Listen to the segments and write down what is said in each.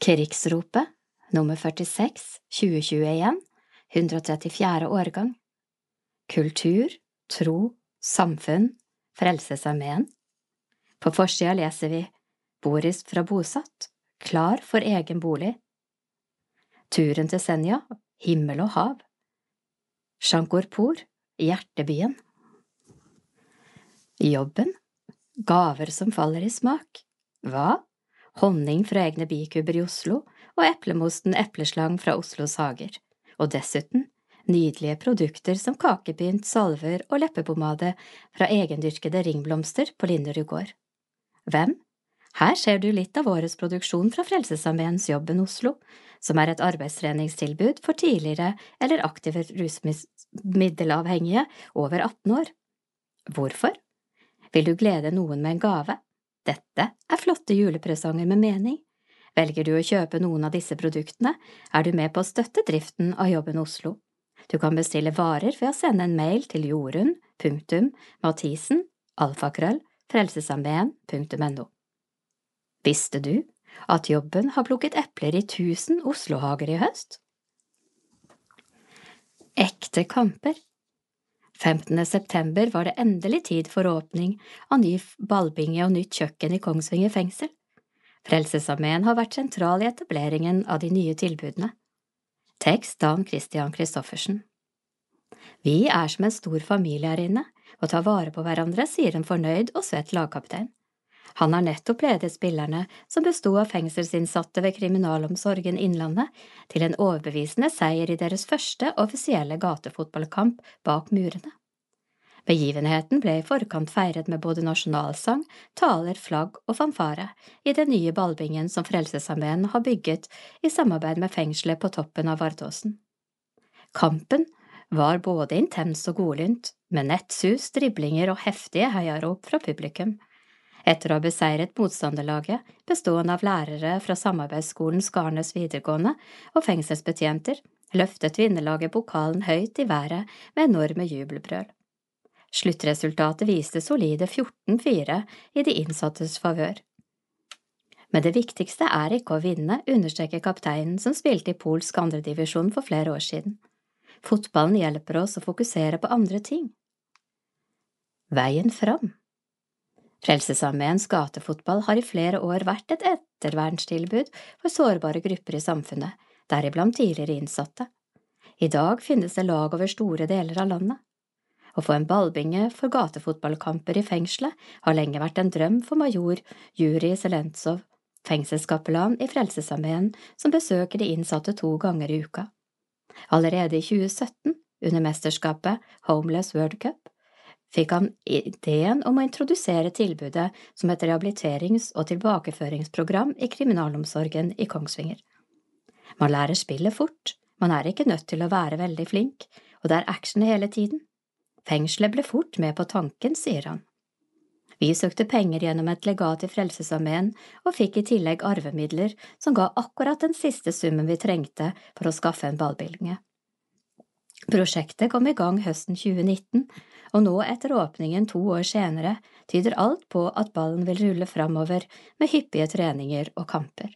Krigsropet, nummer 46, 2021, 134. årgang. Kultur, tro, samfunn, Frelsesarmeen. På forsida leser vi Boris fra Bosatt, klar for egen bolig. Turen til Senja, himmel og hav. Shankorpor, hjertebyen. Jobben, gaver som faller i smak. Hva? Honning fra egne bikuber i Oslo og eplemosten Epleslang fra Oslos hager, og dessuten nydelige produkter som kakepynt, salver og leppepomade fra egendyrkede ringblomster på Linderud gård. Hvem? Her ser du litt av årets produksjon fra Frelsesarmeens Jobben Oslo, som er et arbeidstreningstilbud for tidligere eller aktive rusmiddelavhengige over 18 år. Hvorfor? Vil du glede noen med en gave? Dette er flotte julepresanger med mening. Velger du å kjøpe noen av disse produktene, er du med på å støtte driften av Jobben Oslo. Du kan bestille varer ved å sende en mail til jorunn punktum. Visste du at Jobben har plukket epler i tusen Oslo-hager i høst? Ekte kamper 15. september var det endelig tid for åpning av ny ballbinge og nytt kjøkken i Kongsvinger fengsel. Frelsesarmeen har vært sentral i etableringen av de nye tilbudene. Tekst Dan Christian Christoffersen Vi er som en stor familie her inne og tar vare på hverandre, sier en fornøyd og svett lagkaptein. Han har nettopp ledet spillerne, som besto av fengselsinnsatte ved Kriminalomsorgen Innlandet, til en overbevisende seier i deres første offisielle gatefotballkamp bak murene. Begivenheten ble i forkant feiret med både nasjonalsang, taler, flagg og fanfare i den nye ballbingen som Frelsesarmeen har bygget i samarbeid med fengselet på toppen av Vardåsen. Kampen var både intens og godlynt, med nettsus, driblinger og heftige heiarop fra publikum. Etter å ha beseiret motstanderlaget, bestående av lærere fra samarbeidsskolen Skarnes videregående og fengselsbetjenter, løftet vinnerlaget pokalen høyt i været med enorme jubelbrøl. Sluttresultatet viste solide 14–4 i de innsattes favør. Men det viktigste er ikke å vinne, understreker kapteinen som spilte i polsk andredivisjon for flere år siden. Fotballen hjelper oss å fokusere på andre ting. Veien fram Frelsesarmeens gatefotball har i flere år vært et ettervernstilbud for sårbare grupper i samfunnet, deriblant tidligere innsatte. I dag finnes det lag over store deler av landet. Å få en ballbinge for gatefotballkamper i fengselet har lenge vært en drøm for major Juri Zelentsov, fengselskapellan i Frelsesarmeen som besøker de innsatte to ganger i uka. Allerede i 2017, under mesterskapet Homeless World Cup, fikk han ideen om å introdusere tilbudet som et rehabiliterings- og tilbakeføringsprogram i kriminalomsorgen i Kongsvinger. Man lærer spillet fort, man er ikke nødt til å være veldig flink, og det er action hele tiden. Fengselet ble fort med på tanken, sier han. Vi søkte penger gjennom et legat i Frelsesarmeen og fikk i tillegg arvemidler som ga akkurat den siste summen vi trengte for å skaffe en ballbildninge. Prosjektet kom i gang høsten 2019 og nå etter åpningen to år senere tyder alt på at ballen vil rulle framover med hyppige treninger og kamper.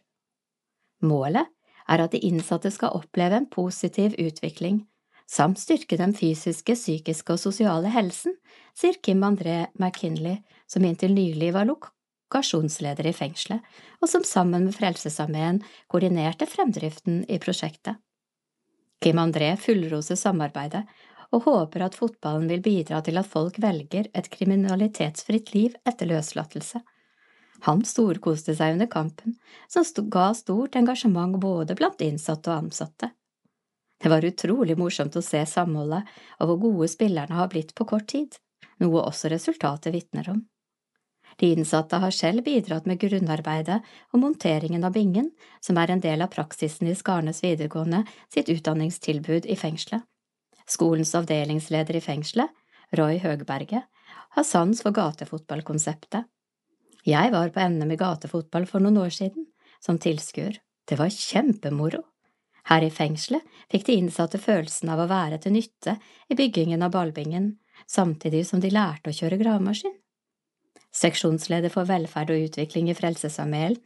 Målet er at de innsatte skal oppleve en positiv utvikling, samt styrke den fysiske, psykiske og sosiale helsen, sier Kim André McKinley, som inntil nylig var lokasjonsleder i fengselet, og som sammen med Frelsesarmeen koordinerte fremdriften i prosjektet. Kim André fullroser samarbeidet og håper at fotballen vil bidra til at folk velger et kriminalitetsfritt liv etter løslatelse. Han storkoste seg under kampen, som ga stort engasjement både blant innsatte og ansatte. Det var utrolig morsomt å se samholdet og hvor gode spillerne har blitt på kort tid, noe også resultatet vitner om. De innsatte har selv bidratt med grunnarbeidet og monteringen av bingen, som er en del av praksisen i Skarnes videregående sitt utdanningstilbud i fengselet. Skolens avdelingsleder i fengselet, Roy Høgberget, har sans for gatefotballkonseptet. Jeg var på NM i gatefotball for noen år siden, som tilskuer. Det var kjempemoro. Her i fengselet fikk de innsatte følelsen av å være til nytte i byggingen av ballbingen, samtidig som de lærte å kjøre gravemaskin. Seksjonsleder for velferd og utvikling i Frelsesarmeen,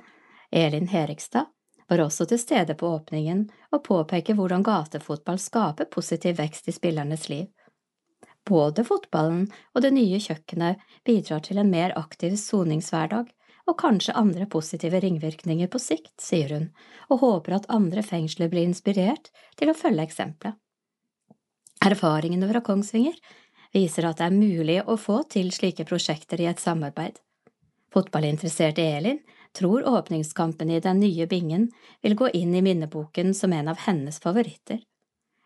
Elin Herikstad, var også til stede på åpningen og påpeker hvordan gatefotball skaper positiv vekst i spillernes liv. Både fotballen og det nye kjøkkenet bidrar til en mer aktiv soningshverdag og kanskje andre positive ringvirkninger på sikt, sier hun, og håper at andre fengsler blir inspirert til å følge eksempelet. Erfaringene fra Kongsvinger viser at det er mulig å få til slike prosjekter i et samarbeid. Fotballinteresserte Elin tror åpningskampen i den nye bingen vil gå inn i minneboken som en av hennes favoritter.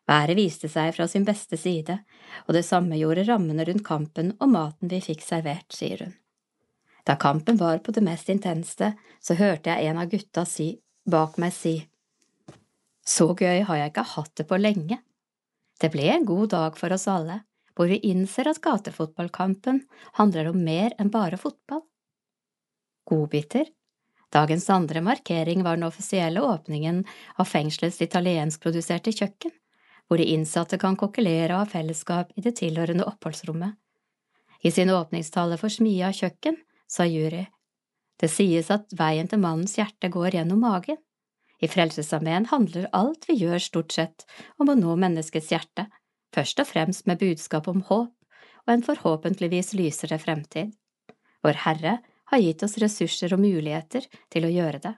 Været viste seg fra sin beste side, og det samme gjorde rammene rundt kampen og maten vi fikk servert, sier hun. Da kampen var på det mest intense, så hørte jeg en av gutta si, bak meg si, Så gøy har jeg ikke hatt det på lenge. Det ble en god dag for oss alle, hvor vi innser at gatefotballkampen handler om mer enn bare fotball. Godbiter Dagens andre markering var den offisielle åpningen av fengselets italienskproduserte kjøkken, hvor de innsatte kan kokkelere og ha fellesskap i det tilhørende oppholdsrommet. I sin åpningstale for Smia kjøkken sa Jury. Det sies at veien til mannens hjerte går gjennom magen. I Frelsesarmeen handler alt vi gjør stort sett om å nå menneskets hjerte, først og fremst med budskap om håp og en forhåpentligvis lysere fremtid. Vår Herre har gitt oss ressurser og muligheter til å gjøre det.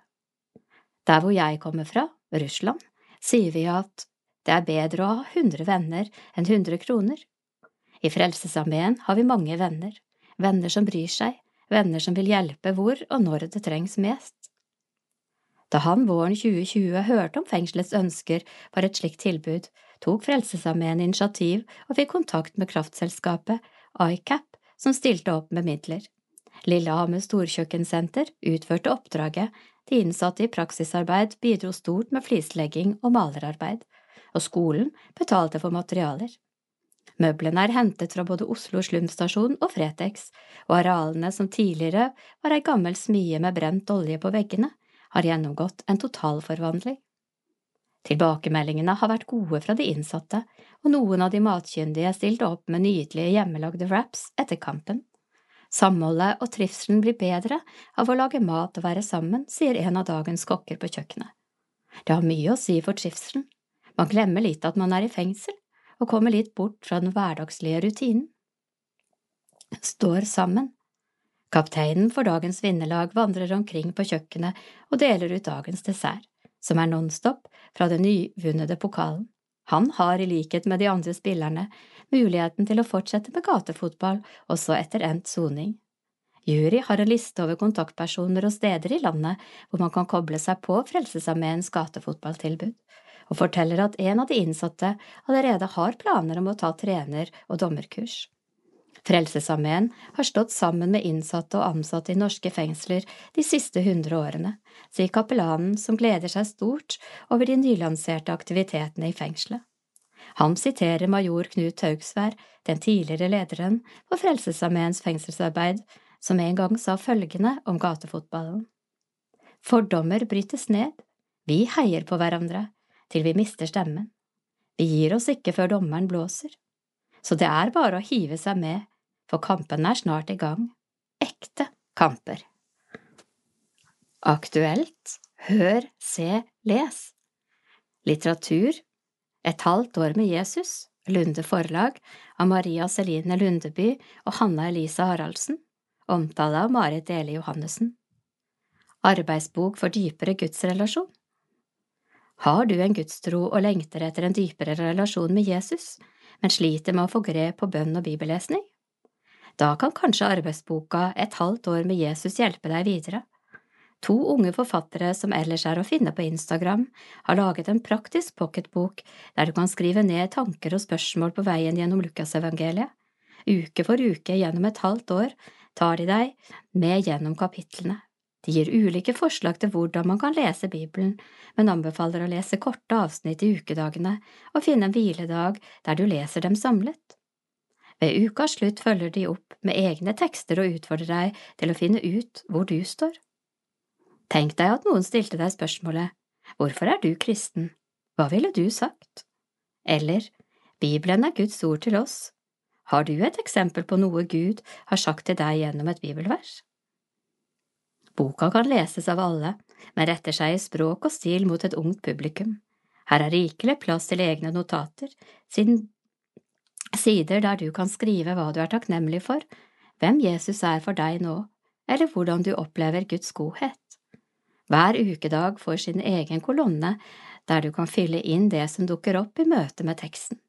Der hvor jeg kommer fra, Russland, sier vi at det er bedre å ha hundre venner enn hundre kroner. I Frelsesarmeen har vi mange venner, venner som bryr seg, venner som vil hjelpe hvor og når det trengs mest. Da han våren 2020 hørte om fengselets ønsker for et slikt tilbud, tok Frelsesarmeen initiativ og fikk kontakt med kraftselskapet ICAP, som stilte opp med midler. Lillehammer storkjøkkensenter utførte oppdraget, de innsatte i praksisarbeid bidro stort med flislegging og malerarbeid, og skolen betalte for materialer. Møblene er hentet fra både Oslo slumstasjon og Fretex, og arealene som tidligere var ei gammel smie med brent olje på veggene, har gjennomgått en totalforvandling. Tilbakemeldingene har vært gode fra de innsatte, og noen av de matkyndige stilte opp med nydelige hjemmelagde wraps etter kampen. Samholdet og trivselen blir bedre av å lage mat og være sammen, sier en av dagens kokker på kjøkkenet. Det har mye å si for trivselen. Man glemmer litt at man er i fengsel, og kommer litt bort fra den hverdagslige rutinen. Står sammen. Kapteinen for dagens vinnerlag vandrer omkring på kjøkkenet og deler ut dagens dessert, som er nonstop fra den nyvunnede pokalen. Han har, i likhet med de andre spillerne, muligheten til å fortsette med gatefotball også etter endt soning. Jury har en liste over kontaktpersoner og steder i landet hvor man kan koble seg på Frelsesarmeens gatefotballtilbud og forteller at en av de innsatte allerede har planer om å ta trener- og dommerkurs. Frelsesarmeen har stått sammen med innsatte og ansatte i norske fengsler de siste hundre årene, sier kapellanen som gleder seg stort over de nylanserte aktivitetene i fengselet. Han siterer major Knut Haugsvær, den tidligere lederen for Frelsesarmeens fengselsarbeid, som en gang sa følgende om gatefotballen. Fordommer brytes ned, vi heier på hverandre, til vi mister stemmen. Vi gir oss ikke før dommeren blåser. Så det er bare å hive seg med, for kampen er snart i gang. Ekte kamper. Aktuelt, hør, se, les. Litteratur Et halvt år med Jesus, Lunde Forlag, av Maria Celine Lundeby og Hanna Elise Haraldsen, omtale av Marit Dele Johannessen. Arbeidsbok for dypere gudsrelasjon har du en gudstro og lengter etter en dypere relasjon med Jesus, men sliter med å få grep på bønn og bibellesning? Da kan kanskje arbeidsboka Et halvt år med Jesus hjelpe deg videre. To unge forfattere som ellers er å finne på Instagram, har laget en praktisk pocketbok der du kan skrive ned tanker og spørsmål på veien gjennom Lukasevangeliet. Uke for uke gjennom et halvt år tar de deg med gjennom kapitlene. De gir ulike forslag til hvordan man kan lese Bibelen, men anbefaler å lese korte avsnitt i ukedagene og finne en hviledag der du leser dem samlet. Ved ukas slutt følger de opp med egne tekster og utfordrer deg til å finne ut hvor du står. Tenk deg at noen stilte deg spørsmålet Hvorfor er du kristen? Hva ville du sagt? Eller Bibelen er Guds ord til oss. Har du et eksempel på noe Gud har sagt til deg gjennom et bibelvers? Boka kan leses av alle, men retter seg i språk og stil mot et ungt publikum. Her er rikelig plass til egne notater, siden sider der du kan skrive hva du er takknemlig for, hvem Jesus er for deg nå, eller hvordan du opplever Guds godhet. Hver ukedag får sin egen kolonne der du kan fylle inn det som dukker opp i møte med teksten,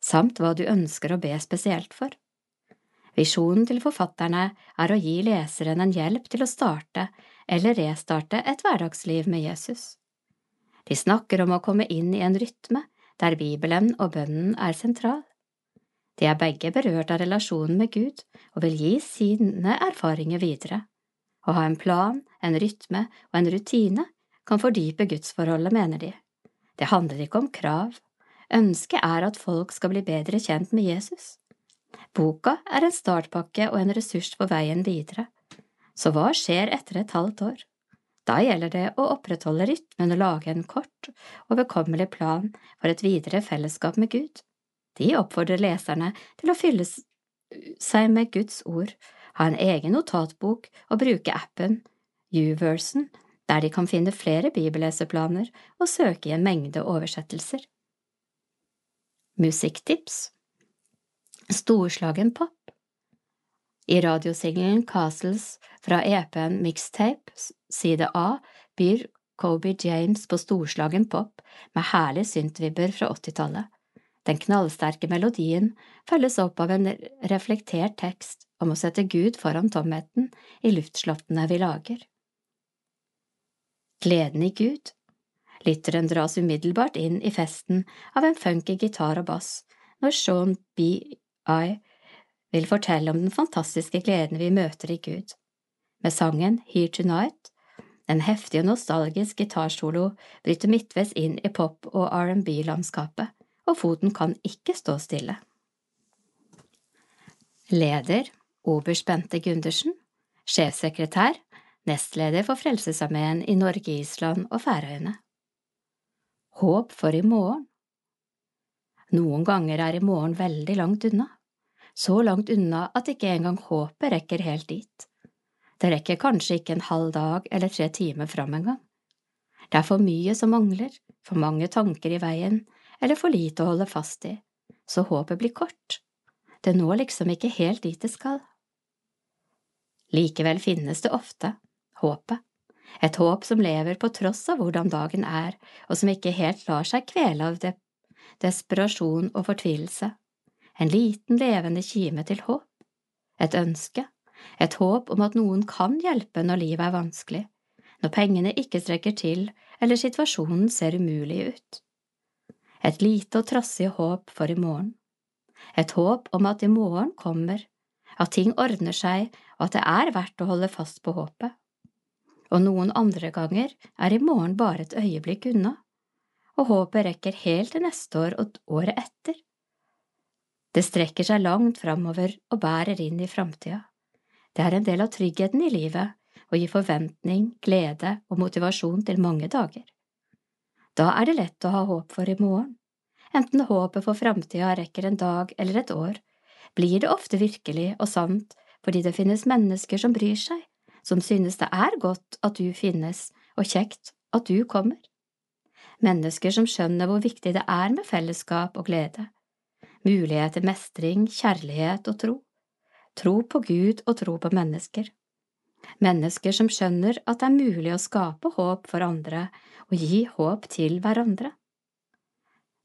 samt hva du ønsker å be spesielt for. Visjonen til forfatterne er å gi leseren en hjelp til å starte eller restarte et hverdagsliv med Jesus. De snakker om å komme inn i en rytme der Bibelen og bønnen er sentral. De er begge berørt av relasjonen med Gud og vil gi sine erfaringer videre. og ha en plan, en rytme og en rutine kan fordype gudsforholdet, mener de. Det handler ikke om krav, ønsket er at folk skal bli bedre kjent med Jesus. Boka er en startpakke og en ressurs på veien videre. Så hva skjer etter et halvt år? Da gjelder det å opprettholde rytmen og lage en kort, og bekommelig plan for et videre fellesskap med Gud. De oppfordrer leserne til å fylle seg med Guds ord, ha en egen notatbok og bruke appen YouVersion, der de kan finne flere bibelleseplaner og søke i en mengde oversettelser. Musikktips Storslagen pop I radiosingelen Castles fra EP-en Mixtape, side A, byr Kobe James på storslagen pop med herlige syntvibber fra 80-tallet. Den knallsterke melodien følges opp av en reflektert tekst om å sette Gud foran tomheten i luftslottene vi lager. Gleden i Gud Lytteren dras umiddelbart inn i festen av en funky gitar og bass når Sean B.I. vil fortelle om den fantastiske gleden vi møter i Gud. Med sangen Here Tonight, en heftig og nostalgisk gitarsolo bryter midtveis inn i pop- og R&B-landskapet og foten kan ikke stå stille. Leder oberst Bente Gundersen, sjefsekretær, nestleder for Frelsesarmeen i Norge, Island og Færøyene. Håp for i morgen Noen ganger er i morgen veldig langt unna, så langt unna at ikke engang håpet rekker helt dit. Det rekker kanskje ikke en halv dag eller tre timer fram engang. Det er for mye som mangler, for mange tanker i veien, eller for lite å holde fast i, så håpet blir kort. Det når liksom ikke helt dit det skal. Likevel finnes det ofte håpet, et håp som lever på tross av hvordan dagen er, og som ikke helt lar seg kvele av de desperasjon og fortvilelse, en liten levende kime til håp, et ønske, et håp om at noen kan hjelpe når livet er vanskelig, når pengene ikke strekker til eller situasjonen ser umulig ut. Et lite og trassig håp for i morgen, et håp om at i morgen kommer, at ting ordner seg og at det er verdt å holde fast på håpet. Og noen andre ganger er i morgen bare et øyeblikk unna, og håpet rekker helt til neste år og året etter. Det strekker seg langt framover og bærer inn i framtida. Det er en del av tryggheten i livet og gir forventning, glede og motivasjon til mange dager. Da er det lett å ha håp for i morgen. Enten håpet for framtida rekker en dag eller et år, blir det ofte virkelig og sant fordi det finnes mennesker som bryr seg, som synes det er godt at du finnes og kjekt at du kommer. Mennesker som skjønner hvor viktig det er med fellesskap og glede, mulighet til mestring, kjærlighet og tro, tro på Gud og tro på mennesker. Mennesker som skjønner at det er mulig å skape håp for andre og gi håp til hverandre.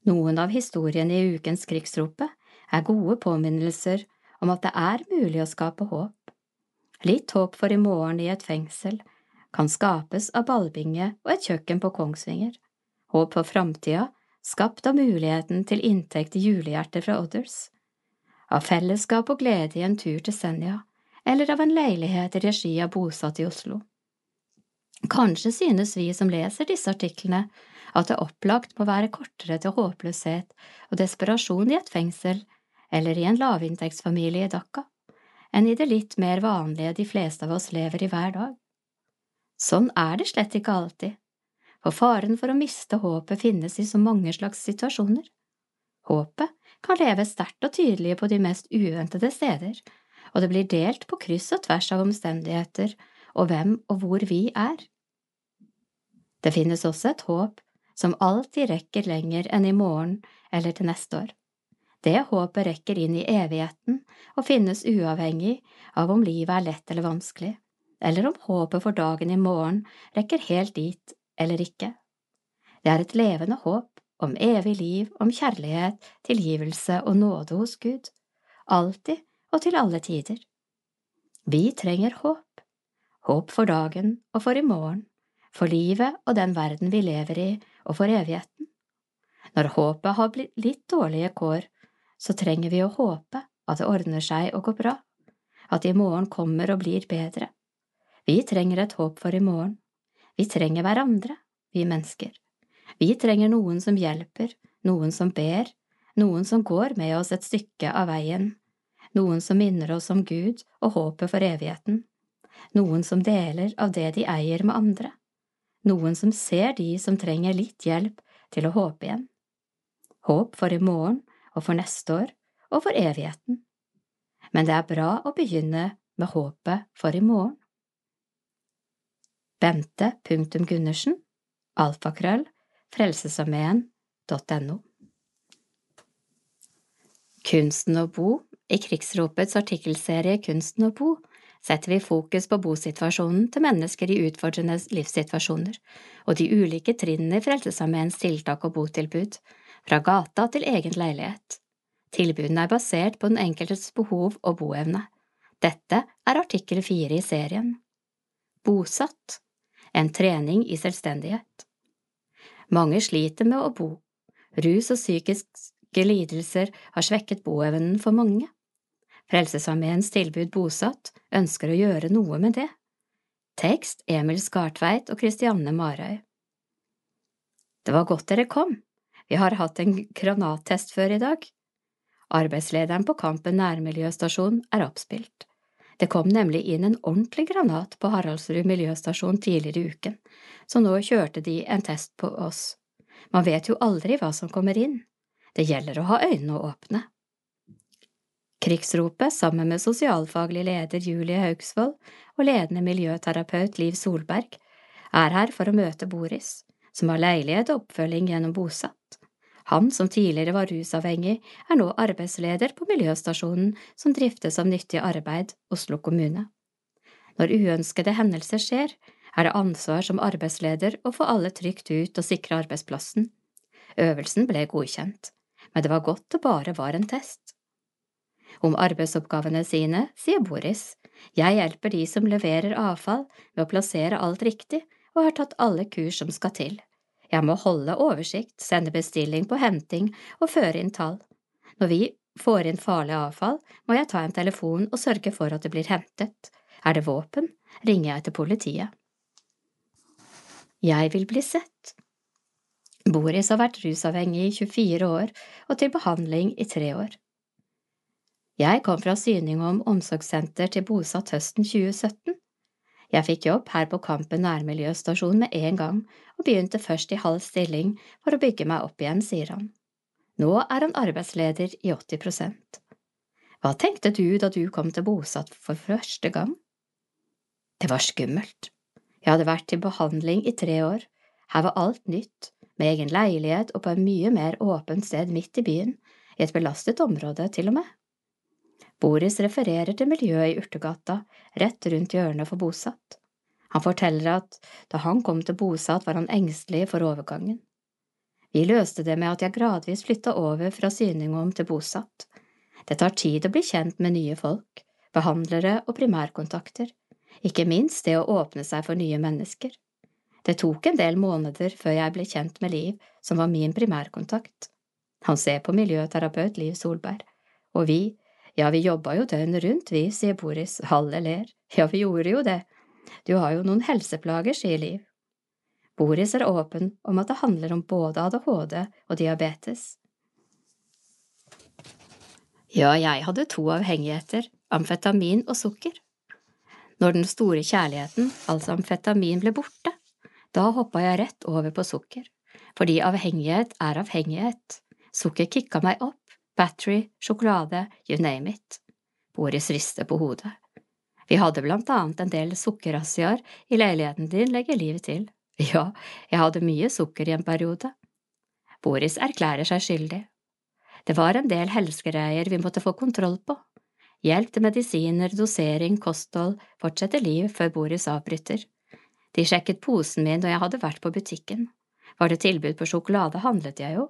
Noen av historiene i ukens Krigsropet er gode påminnelser om at det er mulig å skape håp. Litt håp for i morgen i et fengsel. Kan skapes av ballbinge og et kjøkken på Kongsvinger, håp for framtida skapt av muligheten til inntekt i julehjertet fra Others, av fellesskap og glede i en tur til Senja, eller av en leilighet i regi av bosatt i Oslo. Kanskje synes vi som leser disse artiklene at det opplagt må være kortere til håpløshet og desperasjon i et fengsel eller i en lavinntektsfamilie i Dhaka, enn i det litt mer vanlige de fleste av oss lever i hver dag. Sånn er det slett ikke alltid, for faren for å miste håpet finnes i så mange slags situasjoner. Håpet kan leve sterkt og tydelig på de mest uventede steder, og det blir delt på kryss og tvers av omstendigheter og hvem og hvor vi er. Det finnes også et håp som alltid rekker lenger enn i morgen eller til neste år. Det håpet rekker inn i evigheten og finnes uavhengig av om livet er lett eller vanskelig, eller om håpet for dagen i morgen rekker helt dit eller ikke. Det er et levende håp om evig liv, om kjærlighet, tilgivelse og nåde hos Gud, alltid og til alle tider. Vi trenger håp, håp for dagen og for i morgen, for livet og den verden vi lever i og for evigheten. Når håpet har blitt litt dårlige kår, så trenger vi å håpe at det ordner seg og går bra, at i morgen kommer og blir bedre. Vi trenger et håp for i morgen. Vi trenger hverandre, vi mennesker. Vi trenger noen som hjelper, noen som ber, noen som går med oss et stykke av veien, noen som minner oss om Gud og håpet for evigheten, noen som deler av det de eier med andre, noen som ser de som trenger litt hjelp til å håpe igjen. Håp for i morgen og for neste år og for evigheten. Men det er bra å begynne med håpet for i morgen. Bente punktum Gundersen, alfakrøll, frelsesarmeen.no. Kunsten å bo I Krigsropets artikkelserie Kunsten å bo setter vi fokus på bosituasjonen til mennesker i utfordrende livssituasjoner og de ulike trinnene i Frelsesarmeens tiltak og botilbud, fra gata til egen leilighet. Tilbudene er basert på den enkeltes behov og boevne. Dette er artikkel fire i serien. Bosatt en trening i selvstendighet. Mange sliter med å bo. Rus og psykiske lidelser har svekket boevnen for mange. Frelsesarmeens tilbud Bosatt ønsker å gjøre noe med det. Tekst Emil Skartveit og Kristianne Marøy. Det var godt dere kom. Vi har hatt en granattest før i dag. Arbeidslederen på Kampen nærmiljøstasjon er oppspilt. Det kom nemlig inn en ordentlig granat på Haraldsrud miljøstasjon tidligere i uken, så nå kjørte de en test på oss. Man vet jo aldri hva som kommer inn. Det gjelder å ha øynene åpne. Krigsropet, sammen med sosialfaglig leder Julie Haugsvold og ledende miljøterapeut Liv Solberg, er her for å møte Boris, som har leilighet og oppfølging gjennom Bosatt. Han som tidligere var rusavhengig, er nå arbeidsleder på miljøstasjonen som driftes av Nyttig arbeid, Oslo kommune. Når uønskede hendelser skjer, er det ansvar som arbeidsleder å få alle trygt ut og sikre arbeidsplassen. Øvelsen ble godkjent, men det var godt det bare var en test. Om arbeidsoppgavene sine sier Boris, jeg hjelper de som leverer avfall med å plassere alt riktig og har tatt alle kurs som skal til. Jeg må holde oversikt, sende bestilling på henting og føre inn tall. Når vi får inn farlig avfall, må jeg ta en telefon og sørge for at det blir hentet. Er det våpen, ringer jeg til politiet. Jeg vil bli sett. Boris har vært rusavhengig i 24 år og til behandling i tre år. Jeg kom fra syning om omsorgssenter til bosatt høsten 2017. Jeg fikk jobb her på Kampen nærmiljøstasjon med en gang, og begynte først i halv stilling for å bygge meg opp igjen, sier han. Nå er han arbeidsleder i 80 prosent. Hva tenkte du da du kom til bosatt for første gang? Det var skummelt. Jeg hadde vært til behandling i tre år, her var alt nytt, med egen leilighet og på en mye mer åpent sted midt i byen, i et belastet område til og med. Boris refererer til miljøet i Urtegata, rett rundt hjørnet for Bosatt. Han forteller at da han kom til Bosatt, var han engstelig for overgangen. Vi løste det med at jeg gradvis flytta over fra Syningom til Bosatt. Det tar tid å bli kjent med nye folk, behandlere og primærkontakter, ikke minst det å åpne seg for nye mennesker. Det tok en del måneder før jeg ble kjent med Liv, som var min primærkontakt. Han ser på miljøterapeut Liv Solberg, og vi, ja, vi jobba jo døgnet rundt, vi, sier Boris, Halle ler. Ja, vi gjorde jo det. Du har jo noen helseplager, sier Liv. Boris er åpen om at det handler om både ADHD og diabetes. Ja, jeg hadde to avhengigheter, amfetamin og sukker. Når den store kjærligheten, altså amfetamin, ble borte, da hoppa jeg rett over på sukker, fordi avhengighet er avhengighet. Sukker kicka meg opp, battery, sjokolade, you name it. Boris rister på hodet. Vi hadde blant annet en del sukkerrazziaer i leiligheten din, legger livet til. Ja, jeg hadde mye sukker i en periode. Boris erklærer seg skyldig. Det var en del helsegreier vi måtte få kontroll på. Hjelp til medisiner, dosering, kosthold, fortsette liv før Boris avbryter. De sjekket posen min når jeg hadde vært på butikken. Var det tilbud på sjokolade, handlet jeg jo.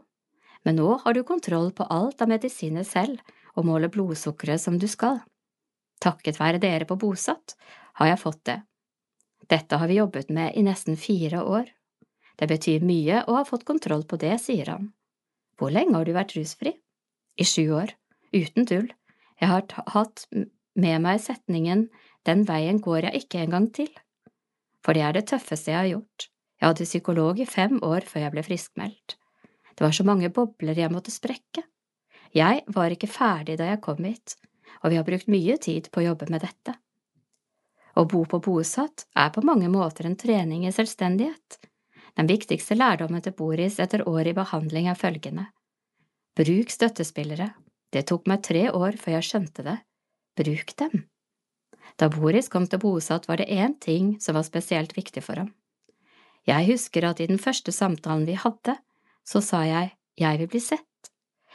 Men nå har du kontroll på alt av medisiner selv og måler blodsukkeret som du skal. Takket være dere på Bosatt har jeg fått det. Dette har vi jobbet med i nesten fire år. Det betyr mye å ha fått kontroll på det, sier han. Hvor lenge har du vært rusfri? I sju år. Uten tull. Jeg har hatt med meg setningen Den veien går jeg ikke engang til. For det er det tøffeste jeg har gjort. Jeg hadde psykolog i fem år før jeg ble friskmeldt. Det var så mange bobler jeg måtte sprekke. Jeg var ikke ferdig da jeg kom hit, og vi har brukt mye tid på å jobbe med dette. Å bo på bosatt er på mange måter en trening i selvstendighet. Den viktigste lærdommen til Boris etter år i behandling er følgende. Bruk støttespillere. Det tok meg tre år før jeg skjønte det. Bruk dem. Da Boris kom til bosatt, var det én ting som var spesielt viktig for ham. Jeg husker at i den første samtalen vi hadde, så sa jeg jeg vil bli sett.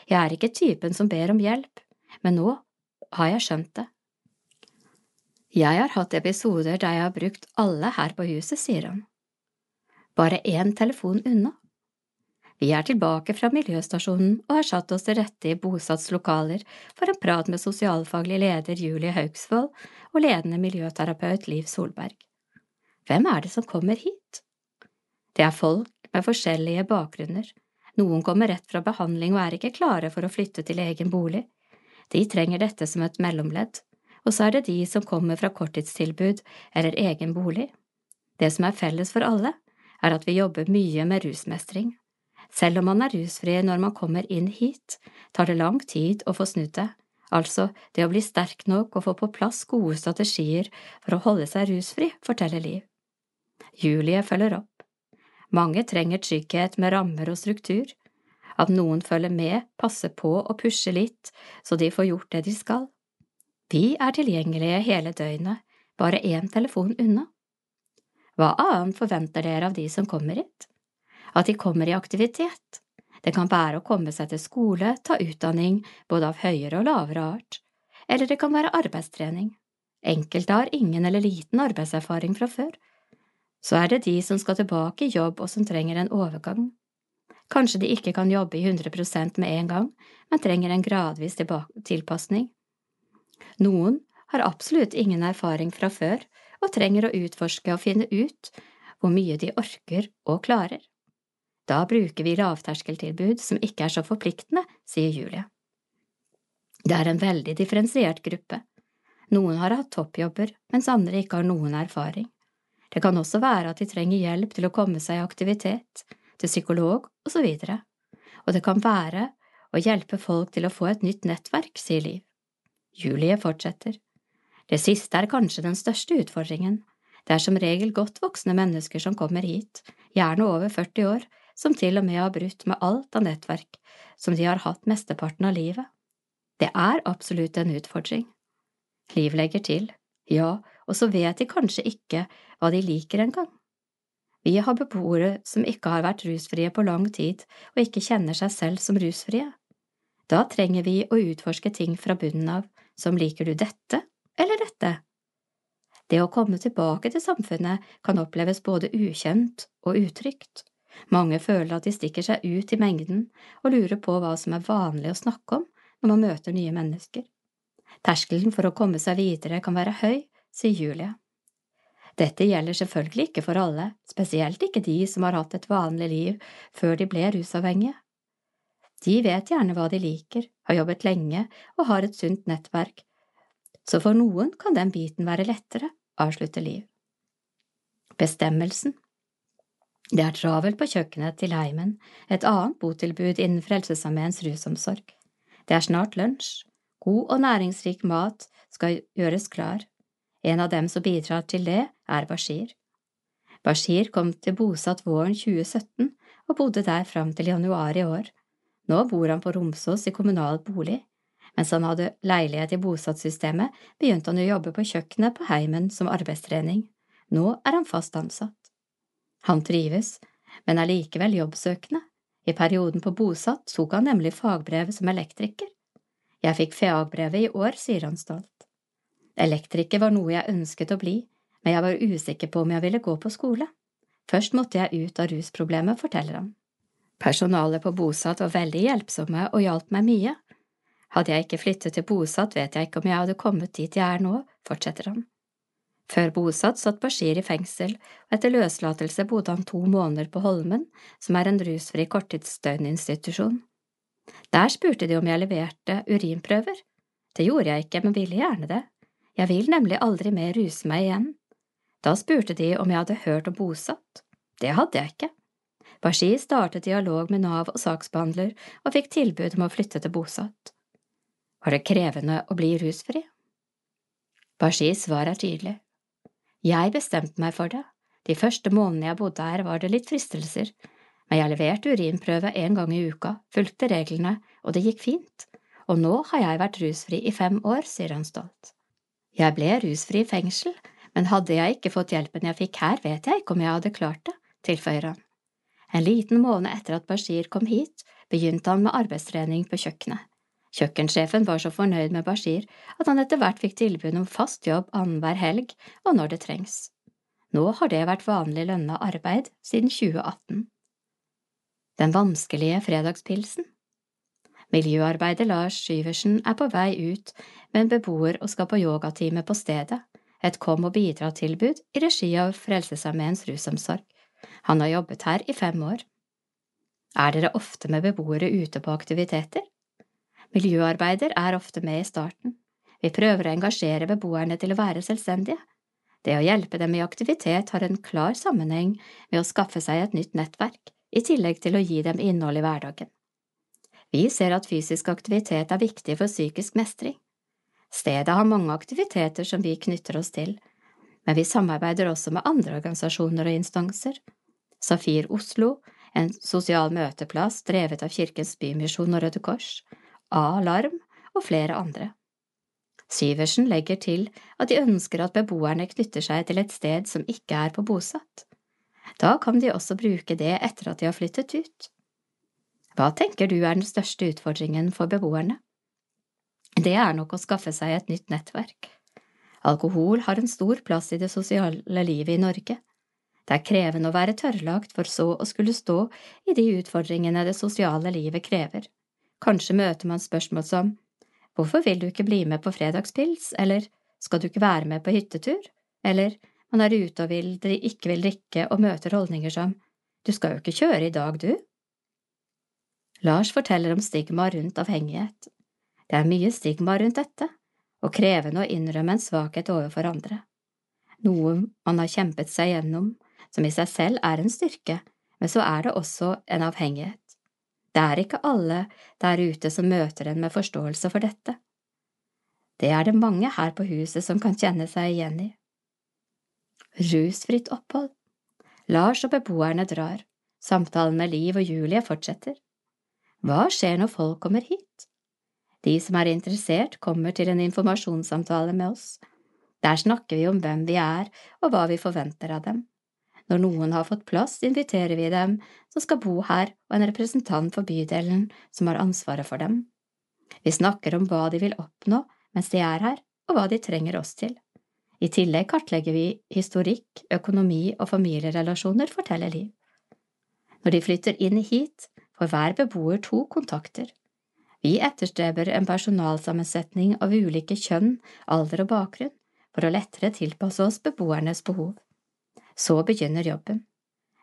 Jeg er ikke typen som ber om hjelp, men nå har jeg skjønt det. Jeg har hatt episoder der jeg har brukt alle her på huset, sier han. Bare én telefon unna. Vi er tilbake fra miljøstasjonen og har satt oss til rette i Bosats lokaler for en prat med sosialfaglig leder Julie Haugsvold og ledende miljøterapeut Liv Solberg. Hvem er det som kommer hit? Det er folk med forskjellige bakgrunner. Noen kommer rett fra behandling og er ikke klare for å flytte til egen bolig. De trenger dette som et mellomledd. Og så er det de som kommer fra korttidstilbud eller egen bolig. Det som er felles for alle, er at vi jobber mye med rusmestring. Selv om man er rusfri når man kommer inn hit, tar det lang tid å få snudd det, altså det å bli sterk nok og få på plass gode strategier for å holde seg rusfri, forteller Liv. Julie følger opp. Mange trenger trygghet med rammer og struktur, at noen følger med, passer på og pusher litt så de får gjort det de skal. Vi er tilgjengelige hele døgnet, bare én telefon unna. Hva annet forventer dere av de som kommer hit? at de kommer i aktivitet. Det kan være å komme seg til skole, ta utdanning, både av høyere og lavere art, eller det kan være arbeidstrening. Enkelte har ingen eller liten arbeidserfaring fra før. Så er det de som skal tilbake i jobb og som trenger en overgang. Kanskje de ikke kan jobbe i 100% med en gang, men trenger en gradvis tilpasning. Noen har absolutt ingen erfaring fra før og trenger å utforske og finne ut hvor mye de orker og klarer. Da bruker vi lavterskeltilbud som ikke er så forpliktende, sier Julie. Det er en veldig differensiert gruppe. Noen har hatt toppjobber, mens andre ikke har noen erfaring. Det kan også være at de trenger hjelp til å komme seg i aktivitet, til psykolog osv. Og, og det kan være å hjelpe folk til å få et nytt nettverk, sier Liv. Julie fortsetter. Det siste er kanskje den største utfordringen. Det er som regel godt voksne mennesker som kommer hit, gjerne over 40 år, som til og med har brutt med alt av nettverk som de har hatt mesteparten av livet. Det er absolutt en utfordring. Liv legger til, ja, og så vet de kanskje ikke hva de liker engang. Vi har beboere som ikke har vært rusfrie på lang tid og ikke kjenner seg selv som rusfrie. Da trenger vi å utforske ting fra bunnen av, som liker du dette eller dette? Det å komme tilbake til samfunnet kan oppleves både ukjent og utrygt. Mange føler at de stikker seg ut i mengden og lurer på hva som er vanlig å snakke om når man møter nye mennesker. Terskelen for å komme seg videre kan være høy, sier Julie. Dette gjelder selvfølgelig ikke for alle, spesielt ikke de som har hatt et vanlig liv før de ble rusavhengige. De vet gjerne hva de liker, har jobbet lenge og har et sunt nettverk, så for noen kan den biten være lettere, avslutter Liv. Bestemmelsen det er travelt på kjøkkenet til Heimen, et annet botilbud innen Frelsesarmeens rusomsorg. Det er snart lunsj. God og næringsrik mat skal gjøres klar. En av dem som bidrar til det, er Bashir. Bashir kom til bosatt våren 2017 og bodde der fram til januar i år. Nå bor han på Romsås i kommunal bolig. Mens han hadde leilighet i bosattsystemet, begynte han å jobbe på kjøkkenet på heimen som arbeidstrening. Nå er han fast ansatt. Han trives, men er likevel jobbsøkende. I perioden på bosatt tok han nemlig fagbrevet som elektriker. Jeg fikk fagbrevet i år, sier han stolt. Elektriker var noe jeg ønsket å bli, men jeg var usikker på om jeg ville gå på skole. Først måtte jeg ut av rusproblemet, forteller han. Personalet på Bosat var veldig hjelpsomme og hjalp meg mye. Hadde jeg ikke flyttet til Bosat, vet jeg ikke om jeg hadde kommet dit jeg er nå, fortsetter han. Før Bosatt satt Bashir i fengsel, og etter løslatelse bodde han to måneder på Holmen, som er en rusfri korttidsdøgninstitusjon. Der spurte de om jeg leverte urinprøver. Det gjorde jeg ikke, men ville gjerne det. Jeg vil nemlig aldri mer ruse meg igjen. Da spurte de om jeg hadde hørt om bosatt. Det hadde jeg ikke. Bashir startet dialog med Nav og saksbehandler og fikk tilbud om å flytte til bosatt. Var det krevende å bli rusfri? Bashis svar er tydelig. Jeg bestemte meg for det. De første månedene jeg bodde her, var det litt fristelser, men jeg leverte urinprøve en gang i uka, fulgte reglene, og det gikk fint, og nå har jeg vært rusfri i fem år, sier han stolt. Jeg ble rusfri i fengsel, men hadde jeg ikke fått hjelpen jeg fikk her, vet jeg ikke om jeg hadde klart det, tilføyer han. En liten måned etter at Bashir kom hit, begynte han med arbeidstrening på kjøkkenet. Kjøkkensjefen var så fornøyd med Bashir at han etter hvert fikk tilbud om fast jobb annenhver helg og når det trengs. Nå har det vært vanlig lønna arbeid siden 2018. Den vanskelige fredagspilsen Miljøarbeider Lars Syversen er på vei ut med en beboer og skal på yogatime på stedet, et kom og bidra-tilbud i regi av Frelsesarmeens rusomsorg. Han har jobbet her i fem år. Er dere ofte med beboere ute på aktiviteter? Miljøarbeider er ofte med i starten. Vi prøver å engasjere beboerne til å være selvstendige. Det å hjelpe dem i aktivitet har en klar sammenheng med å skaffe seg et nytt nettverk, i tillegg til å gi dem innhold i hverdagen. Vi ser at fysisk aktivitet er viktig for psykisk mestring. Stedet har mange aktiviteter som vi knytter oss til, men vi samarbeider også med andre organisasjoner og instanser. Safir Oslo, en sosial møteplass drevet av Kirkens Bymisjon og Røde Kors, A-Alarm og flere andre. Syversen legger til at de ønsker at beboerne knytter seg til et sted som ikke er på bosatt. Da kan de også bruke det etter at de har flyttet ut. Hva tenker du er den største utfordringen for beboerne? Det er nok å skaffe seg et nytt nettverk. Alkohol har en stor plass i det sosiale livet i Norge. Det er krevende å være tørrlagt for så å skulle stå i de utfordringene det sosiale livet krever. Kanskje møter man spørsmål som Hvorfor vil du ikke bli med på fredagspils, eller Skal du ikke være med på hyttetur, eller Man er ute og vil, ikke vil drikke og møter holdninger som Du skal jo ikke kjøre i dag, du. Lars forteller om stigma rundt avhengighet. Det er mye stigma rundt dette, og krevende å innrømme en svakhet overfor andre. Noe man har kjempet seg gjennom, som i seg selv er en styrke, men så er det også en avhengighet. Det er ikke alle der ute som møter en med forståelse for dette. Det er det mange her på huset som kan kjenne seg igjen i. Rusfritt opphold Lars og beboerne drar, samtalen med Liv og Julie fortsetter. Hva skjer når folk kommer hit? De som er interessert, kommer til en informasjonssamtale med oss. Der snakker vi om hvem vi er og hva vi forventer av dem. Når noen har fått plass, inviterer vi dem som skal bo her, og en representant for bydelen som har ansvaret for dem. Vi snakker om hva de vil oppnå mens de er her, og hva de trenger oss til. I tillegg kartlegger vi historikk, økonomi og familierelasjoner, forteller Liv. Når de flytter inn hit, får hver beboer to kontakter. Vi etterstreber en personalsammensetning av ulike kjønn, alder og bakgrunn, for å lettere tilpasse oss beboernes behov. Så begynner jobben.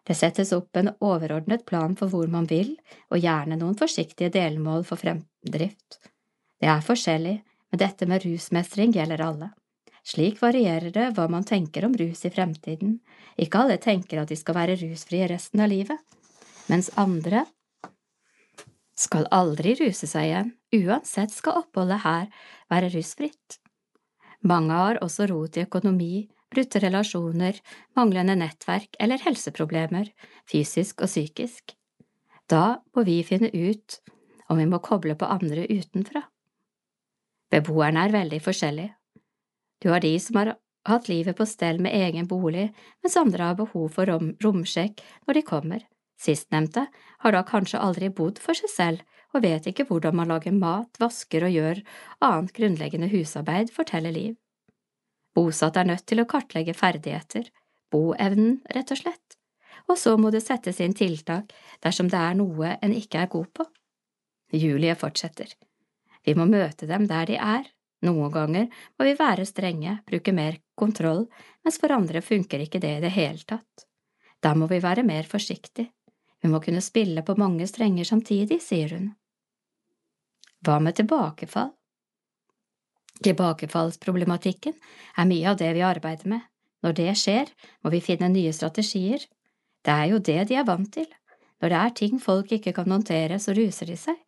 Det settes opp en overordnet plan for hvor man vil, og gjerne noen forsiktige delmål for fremdrift. Det er forskjellig, men dette med rusmestring gjelder alle. Slik varierer det hva man tenker om rus i fremtiden. Ikke alle tenker at de skal være rusfrie resten av livet, mens andre skal aldri ruse seg igjen, uansett skal oppholdet her være rusfritt. Mange har også rot i økonomi, brutte relasjoner, manglende nettverk eller helseproblemer, fysisk og psykisk. Da må vi finne ut om vi må koble på andre utenfra. Beboerne er veldig forskjellige. Du har de som har hatt livet på stell med egen bolig, mens andre har behov for rom romsjekk når de kommer. Sistnevnte har da kanskje aldri bodd for seg selv og vet ikke hvordan man lager mat, vasker og gjør annet grunnleggende husarbeid, forteller Liv. Bosatt er nødt til å kartlegge ferdigheter, boevnen, rett og slett, og så må det settes inn tiltak dersom det er noe en ikke er god på. Julie fortsetter. Vi må møte dem der de er, noen ganger må vi være strenge, bruke mer kontroll, mens for andre funker ikke det i det hele tatt. Da må vi være mer forsiktig. Vi må kunne spille på mange strenger samtidig, sier hun. Hva med tilbakefall? Tilbakefallsproblematikken er mye av det vi arbeider med. Når det skjer, må vi finne nye strategier. Det er jo det de er vant til. Når det er ting folk ikke kan håndtere, så ruser de seg.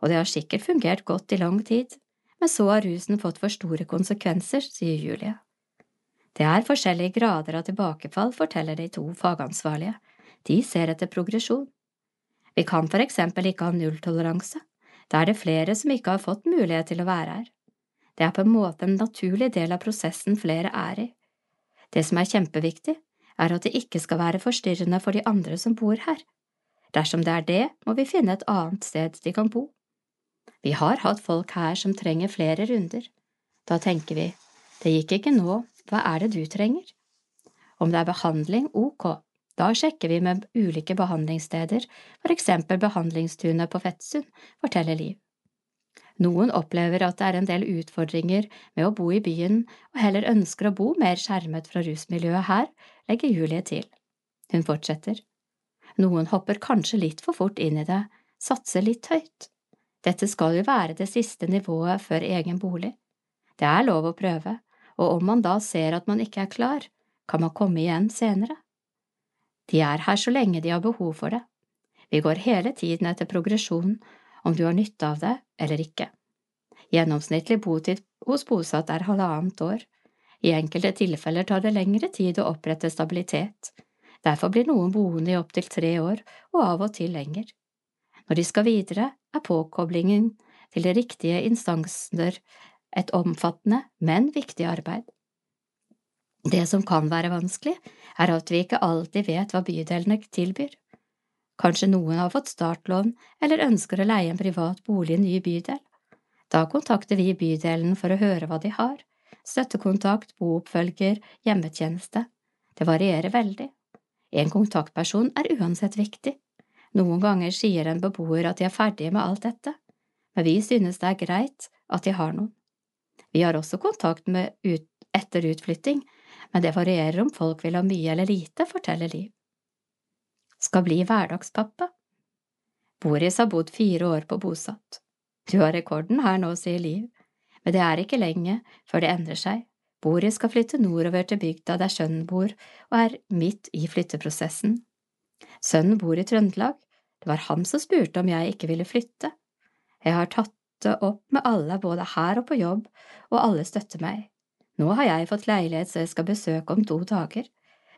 Og det har sikkert fungert godt i lang tid men så har rusen fått for store konsekvenser, sier Julie. Det er forskjellige grader av tilbakefall, forteller de to fagansvarlige. De ser etter progresjon. Vi kan for eksempel ikke ha nulltoleranse. Da er det flere som ikke har fått mulighet til å være her. Det er på en måte en naturlig del av prosessen flere er i. Det som er kjempeviktig, er at det ikke skal være forstyrrende for de andre som bor her. Dersom det er det, må vi finne et annet sted de kan bo. Vi har hatt folk her som trenger flere runder. Da tenker vi, det gikk ikke nå, hva er det du trenger? Om det er behandling, ok, da sjekker vi med ulike behandlingssteder, for eksempel behandlingstunet på Fettsund, forteller Liv. Noen opplever at det er en del utfordringer med å bo i byen og heller ønsker å bo mer skjermet fra rusmiljøet her, legger Julie til. Hun fortsetter. Noen hopper kanskje litt for fort inn i det, satser litt høyt. Dette skal jo være det siste nivået før egen bolig. Det er lov å prøve, og om man da ser at man ikke er klar, kan man komme igjen senere. De er her så lenge de har behov for det. Vi går hele tiden etter progresjon, om du har nytte av det eller ikke. Gjennomsnittlig botid hos bosatt er halvannet år. I enkelte tilfeller tar det lengre tid å opprette stabilitet. Derfor blir noen boende i opptil tre år, og av og til lenger. Når de skal videre, er påkoblingen til de riktige instanser et omfattende, men viktig arbeid. Det som kan være vanskelig, er at vi ikke alltid vet hva bydelene tilbyr. Kanskje noen har fått startlån eller ønsker å leie en privat bolig i en ny bydel. Da kontakter vi bydelen for å høre hva de har. Støttekontakt, booppfølger, hjemmetjeneste. Det varierer veldig. En kontaktperson er uansett viktig. Noen ganger sier en beboer at de er ferdige med alt dette, men vi synes det er greit at de har noen. Vi har også kontakt med ut etter utflytting, men det varierer om folk vil ha mye eller lite, forteller Liv. Skal bli hverdagspappa. Boris har bodd fire år på bosatt. Du har rekorden her nå, sier Liv, men det er ikke lenge før det endrer seg. Boris skal flytte nordover til bygda der sønnen bor, og er midt i flytteprosessen. Sønnen bor i Trøndelag. Det var han som spurte om jeg ikke ville flytte. Jeg har tatt det opp med alle både her og på jobb, og alle støtter meg. Nå har jeg fått leilighet så jeg skal besøke om to dager.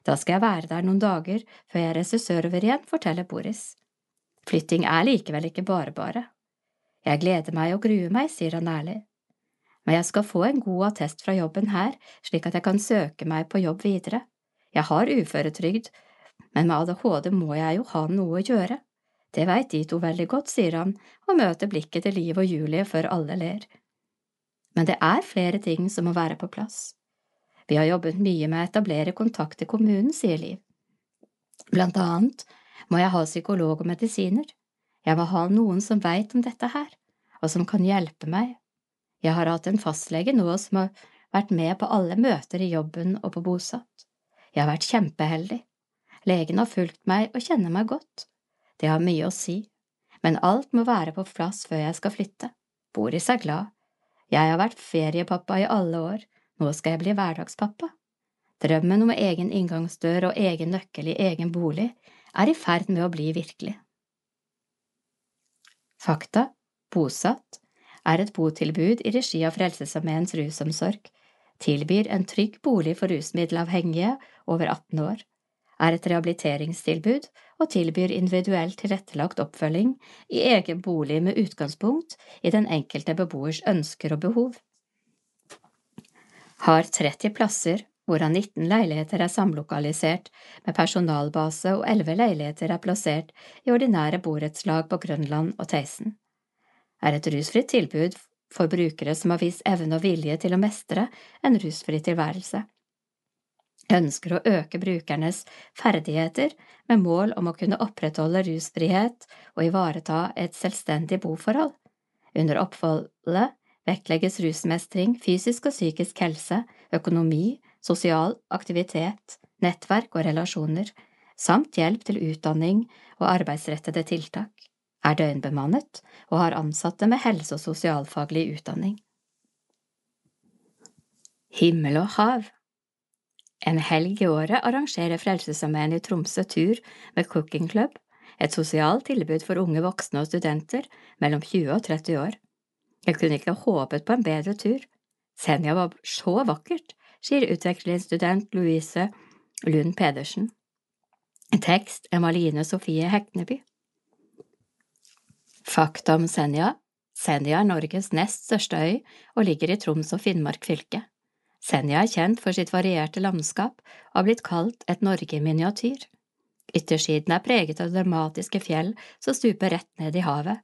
Da skal jeg være der noen dager før jeg reiser sørover igjen, forteller Boris. Flytting er likevel ikke bare bare. Jeg gleder meg og gruer meg, sier han ærlig. Men jeg skal få en god attest fra jobben her, slik at jeg kan søke meg på jobb videre. Jeg har uføretrygd, men med ADHD må jeg jo ha noe å gjøre. Det veit de to veldig godt, sier han og møter blikket til Liv og Julie før alle ler. Men det er flere ting som må være på plass. Vi har jobbet mye med å etablere kontakt i kommunen, sier Liv. Blant annet må jeg ha psykolog og medisiner. Jeg må ha noen som veit om dette her, og som kan hjelpe meg. Jeg har hatt en fastlege nå som har vært med på alle møter i jobben og på bosatt. Jeg har vært kjempeheldig. Legen har fulgt meg og kjenner meg godt. Det har mye å si, men alt må være på plass før jeg skal flytte. Boris er glad. Jeg har vært feriepappa i alle år, nå skal jeg bli hverdagspappa. Drømmen om egen inngangsdør og egen nøkkel i egen bolig er i ferd med å bli virkelig. Fakta Bosatt er et botilbud i regi av Frelsesarmeens rusomsorg, tilbyr en trygg bolig for rusmiddelavhengige over 18 år er et rehabiliteringstilbud og tilbyr individuelt tilrettelagt oppfølging i egen bolig med utgangspunkt i den enkelte beboers ønsker og behov. har 30 plasser, hvorav 19 leiligheter er samlokalisert med personalbase og 11 leiligheter er plassert i ordinære borettslag på Grønland og Theisen. Er et rusfritt tilbud for brukere som har vist evne og vilje til å mestre en rusfri tilværelse. Ønsker å øke brukernes ferdigheter med mål om å kunne opprettholde rusfrihet og ivareta et selvstendig boforhold. Under oppholdet vektlegges rusmestring, fysisk og psykisk helse, økonomi, sosial aktivitet, nettverk og relasjoner, samt hjelp til utdanning og arbeidsrettede tiltak, er døgnbemannet og har ansatte med helse- og sosialfaglig utdanning. Himmel og hav En helg i året arrangerer Frelsesarmeen i Tromsø tur med Cooking Club, et sosialt tilbud for unge voksne og studenter mellom 20 og 30 år. Jeg kunne ikke håpet på en bedre tur. Senja var så vakkert, sier utvekslingsstudent Louise Lund Pedersen. Tekst Emaline Sofie Hekneby Fakta om Senja Senja er Norges nest største øy og ligger i Troms og Finnmark fylke. Senja er kjent for sitt varierte landskap og har blitt kalt et Norge i miniatyr. Yttersiden er preget av dramatiske fjell som stuper rett ned i havet,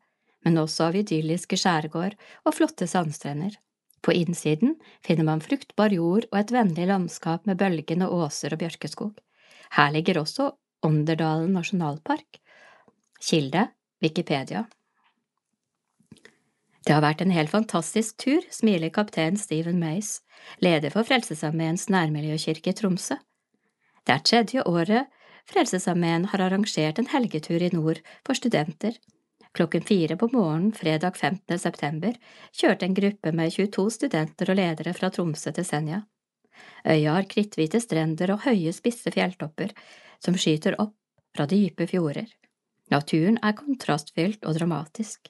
men også av idylliske skjærgård og flotte sandstrender. På innsiden finner man fruktbar jord og et vennlig landskap med bølgende åser og bjørkeskog. Her ligger også Ånderdalen nasjonalpark. Kilde Wikipedia. Det har vært en helt fantastisk tur, smiler kaptein Stephen Mays, leder for Frelsesarmeens nærmiljøkirke i Tromsø. Det er tredje året Frelsesarmeen har arrangert en helgetur i nord for studenter, Klokken fire på morgenen fredag 15. september kjørte en gruppe med 22 studenter og ledere fra Tromsø til Senja. Øya har kritthvite strender og høye, spisse fjelltopper som skyter opp fra dype fjorder. Naturen er kontrastfylt og dramatisk.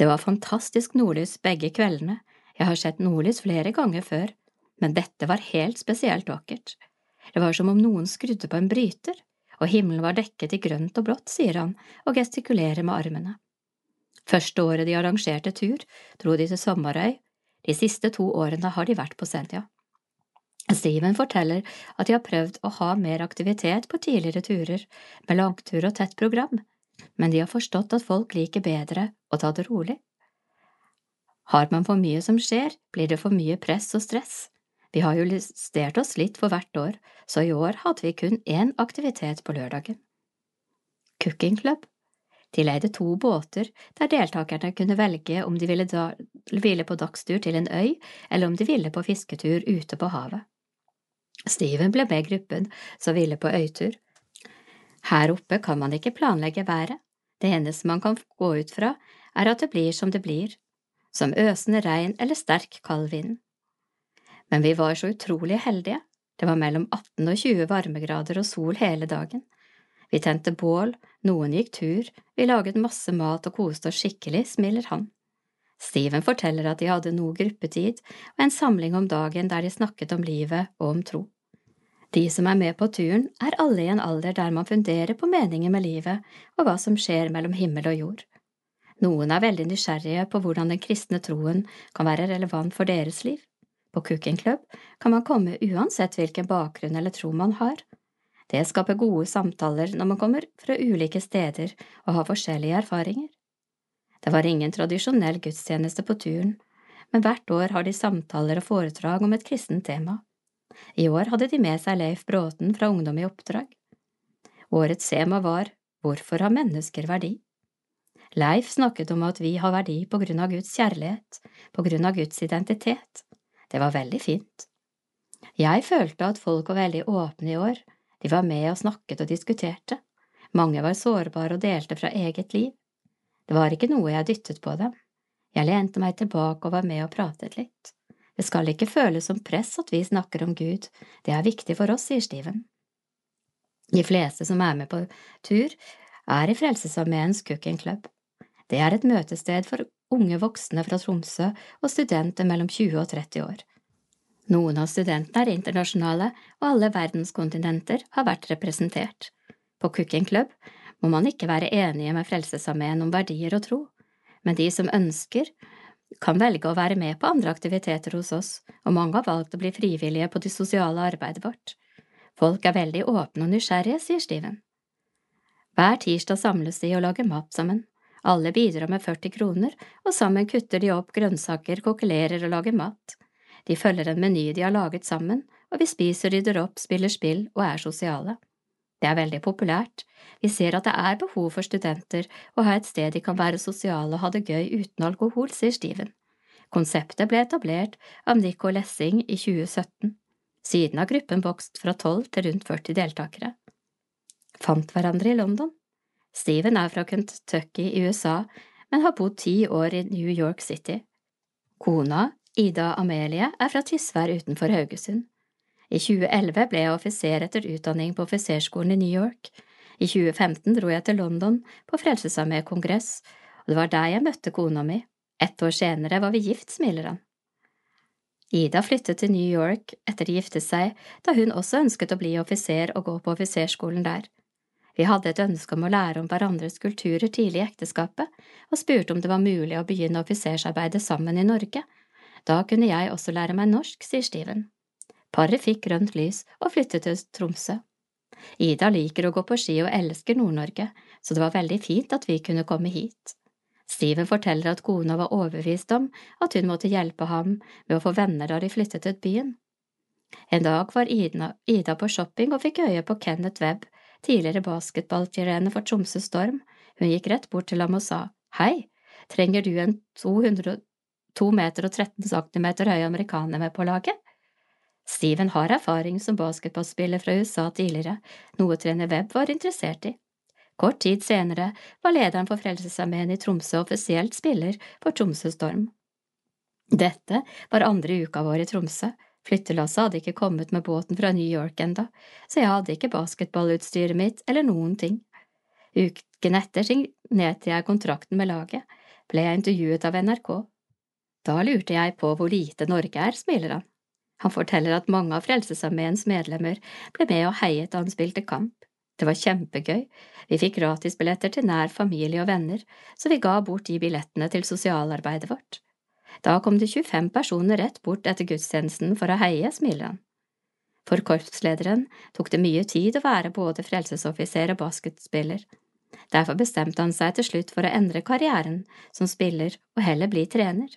Det var fantastisk nordlys begge kveldene, jeg har sett nordlys flere ganger før, men dette var helt spesielt vakkert. Det var som om noen skrudde på en bryter og himmelen var dekket i grønt og blått, sier han og gestikulerer med armene. Første året de arrangerte tur, dro de til Sommarøy, de siste to årene har de vært på Senja. Steven forteller at de har prøvd å ha mer aktivitet på tidligere turer, med langtur og tett program, men de har forstått at folk liker bedre å ta det rolig. Har man for mye som skjer, blir det for mye press og stress. Vi har jo justert oss litt for hvert år, så i år hadde vi kun én aktivitet på lørdagen. Cooking Club De leide to båter der deltakerne kunne velge om de ville, da, ville på dagstur til en øy, eller om de ville på fisketur ute på havet. Steven ble med gruppen som ville på øytur. Her oppe kan man ikke planlegge været, det eneste man kan gå ut fra, er at det blir som det blir, som øsende regn eller sterk, kald vind. Men vi var så utrolig heldige, det var mellom 18 og 20 varmegrader og sol hele dagen. Vi tente bål, noen gikk tur, vi laget masse mat og koste oss skikkelig, smiler han. Steven forteller at de hadde noe gruppetid og en samling om dagen der de snakket om livet og om tro. De som er med på turen, er alle i en alder der man funderer på meningen med livet og hva som skjer mellom himmel og jord. Noen er veldig nysgjerrige på hvordan den kristne troen kan være relevant for deres liv. På Cooking Club kan man komme uansett hvilken bakgrunn eller tro man har. Det skaper gode samtaler når man kommer fra ulike steder og har forskjellige erfaringer. Det var ingen tradisjonell gudstjeneste på turen, men hvert år har de samtaler og foredrag om et kristent tema. I år hadde de med seg Leif Bråten fra Ungdom i oppdrag. Årets tema var Hvorfor har mennesker verdi? Leif snakket om at vi har verdi på grunn av Guds kjærlighet, på grunn av Guds identitet, det var veldig fint. Jeg følte at folk var veldig åpne i år, de var med og snakket og diskuterte, mange var sårbare og delte fra eget liv. Det var ikke noe jeg dyttet på dem, jeg lente meg tilbake og var med og pratet litt. Det skal ikke føles som press at vi snakker om Gud, det er viktig for oss, sier Steven. De fleste som er med på tur, er i Frelsesarmeens Cooking Club. Det er et møtested for unge voksne fra Tromsø og studenter mellom 20 og 30 år. Noen av studentene er internasjonale, og alle verdenskontinenter har vært representert. På Cooking Club må man ikke være enige med Frelsesarmeen om verdier og tro, men de som ønsker kan velge å være med på andre aktiviteter hos oss, og mange har valgt å bli frivillige på det sosiale arbeidet vårt. Folk er veldig åpne og nysgjerrige, sier Steven. Hver tirsdag samles de og lager mat sammen. Alle bidrar med 40 kroner, og sammen kutter de opp grønnsaker, kokkelerer og lager mat. De følger en meny de har laget sammen, og vi spiser, rydder opp, spiller spill og er sosiale. Det er veldig populært. Vi ser at det er behov for studenter å ha et sted de kan være sosiale og ha det gøy uten alkohol, sier Steven. Konseptet ble etablert av Nico Lessing i 2017. Siden har gruppen vokst fra 12 til rundt 40 deltakere. Fant hverandre i London. Steven er fra Kentucky i USA, men har bodd ti år i New York City. Kona, Ida Amelie, er fra Tysvær utenfor Haugesund. I 2011 ble jeg offiser etter utdanning på offiserskolen i New York. I 2015 dro jeg til London på Frelsesarmé-kongress, og det var der jeg møtte kona mi. Ett år senere var vi gift, smiler han. Ida flyttet til New York etter å gifte seg, da hun også ønsket å bli offiser og gå på offiserskolen der. Vi hadde et ønske om å lære om hverandres kulturer tidlig i ekteskapet, og spurte om det var mulig å begynne offisersarbeidet sammen i Norge. Da kunne jeg også lære meg norsk, sier Steven. Paret fikk grønt lys og flyttet til Tromsø. Ida liker å gå på ski og elsker Nord-Norge, så det var veldig fint at vi kunne komme hit. Steven forteller at kona var overbevist om at hun måtte hjelpe ham med å få venner da de flyttet til byen. En dag var Ida, på shopping og fikk øye på Kenneth Webb, tidligere basketballtirene for Tromsø Storm. Hun gikk rett bort til ham og sa hei, trenger du en 202 meter og 13 centimeter høy amerikaner med på laget? Steven har erfaring som basketballspiller fra USA tidligere, noe trener Webb var interessert i. Kort tid senere var lederen for Frelsesarmeen i Tromsø offisielt spiller for Tromsø Storm. Dette var andre uka vår i Tromsø. Flyttelasset hadde ikke kommet med båten fra New York enda, så jeg hadde ikke basketballutstyret mitt eller noen ting. Uken etter signerte jeg kontrakten med laget, ble jeg intervjuet av NRK. Da lurte jeg på hvor lite Norge er, smiler han. Han forteller at mange av Frelsesarmeens medlemmer ble med og heiet da han spilte kamp. Det var kjempegøy, vi fikk gratisbilletter til nær familie og venner, så vi ga bort de billettene til sosialarbeidet vårt. Da kom det 25 personer rett bort etter gudstjenesten for å heie, smiler han. For korpslederen tok det mye tid å være både frelsesoffiser og basketspiller. Derfor bestemte han seg til slutt for å endre karrieren som spiller og heller bli trener.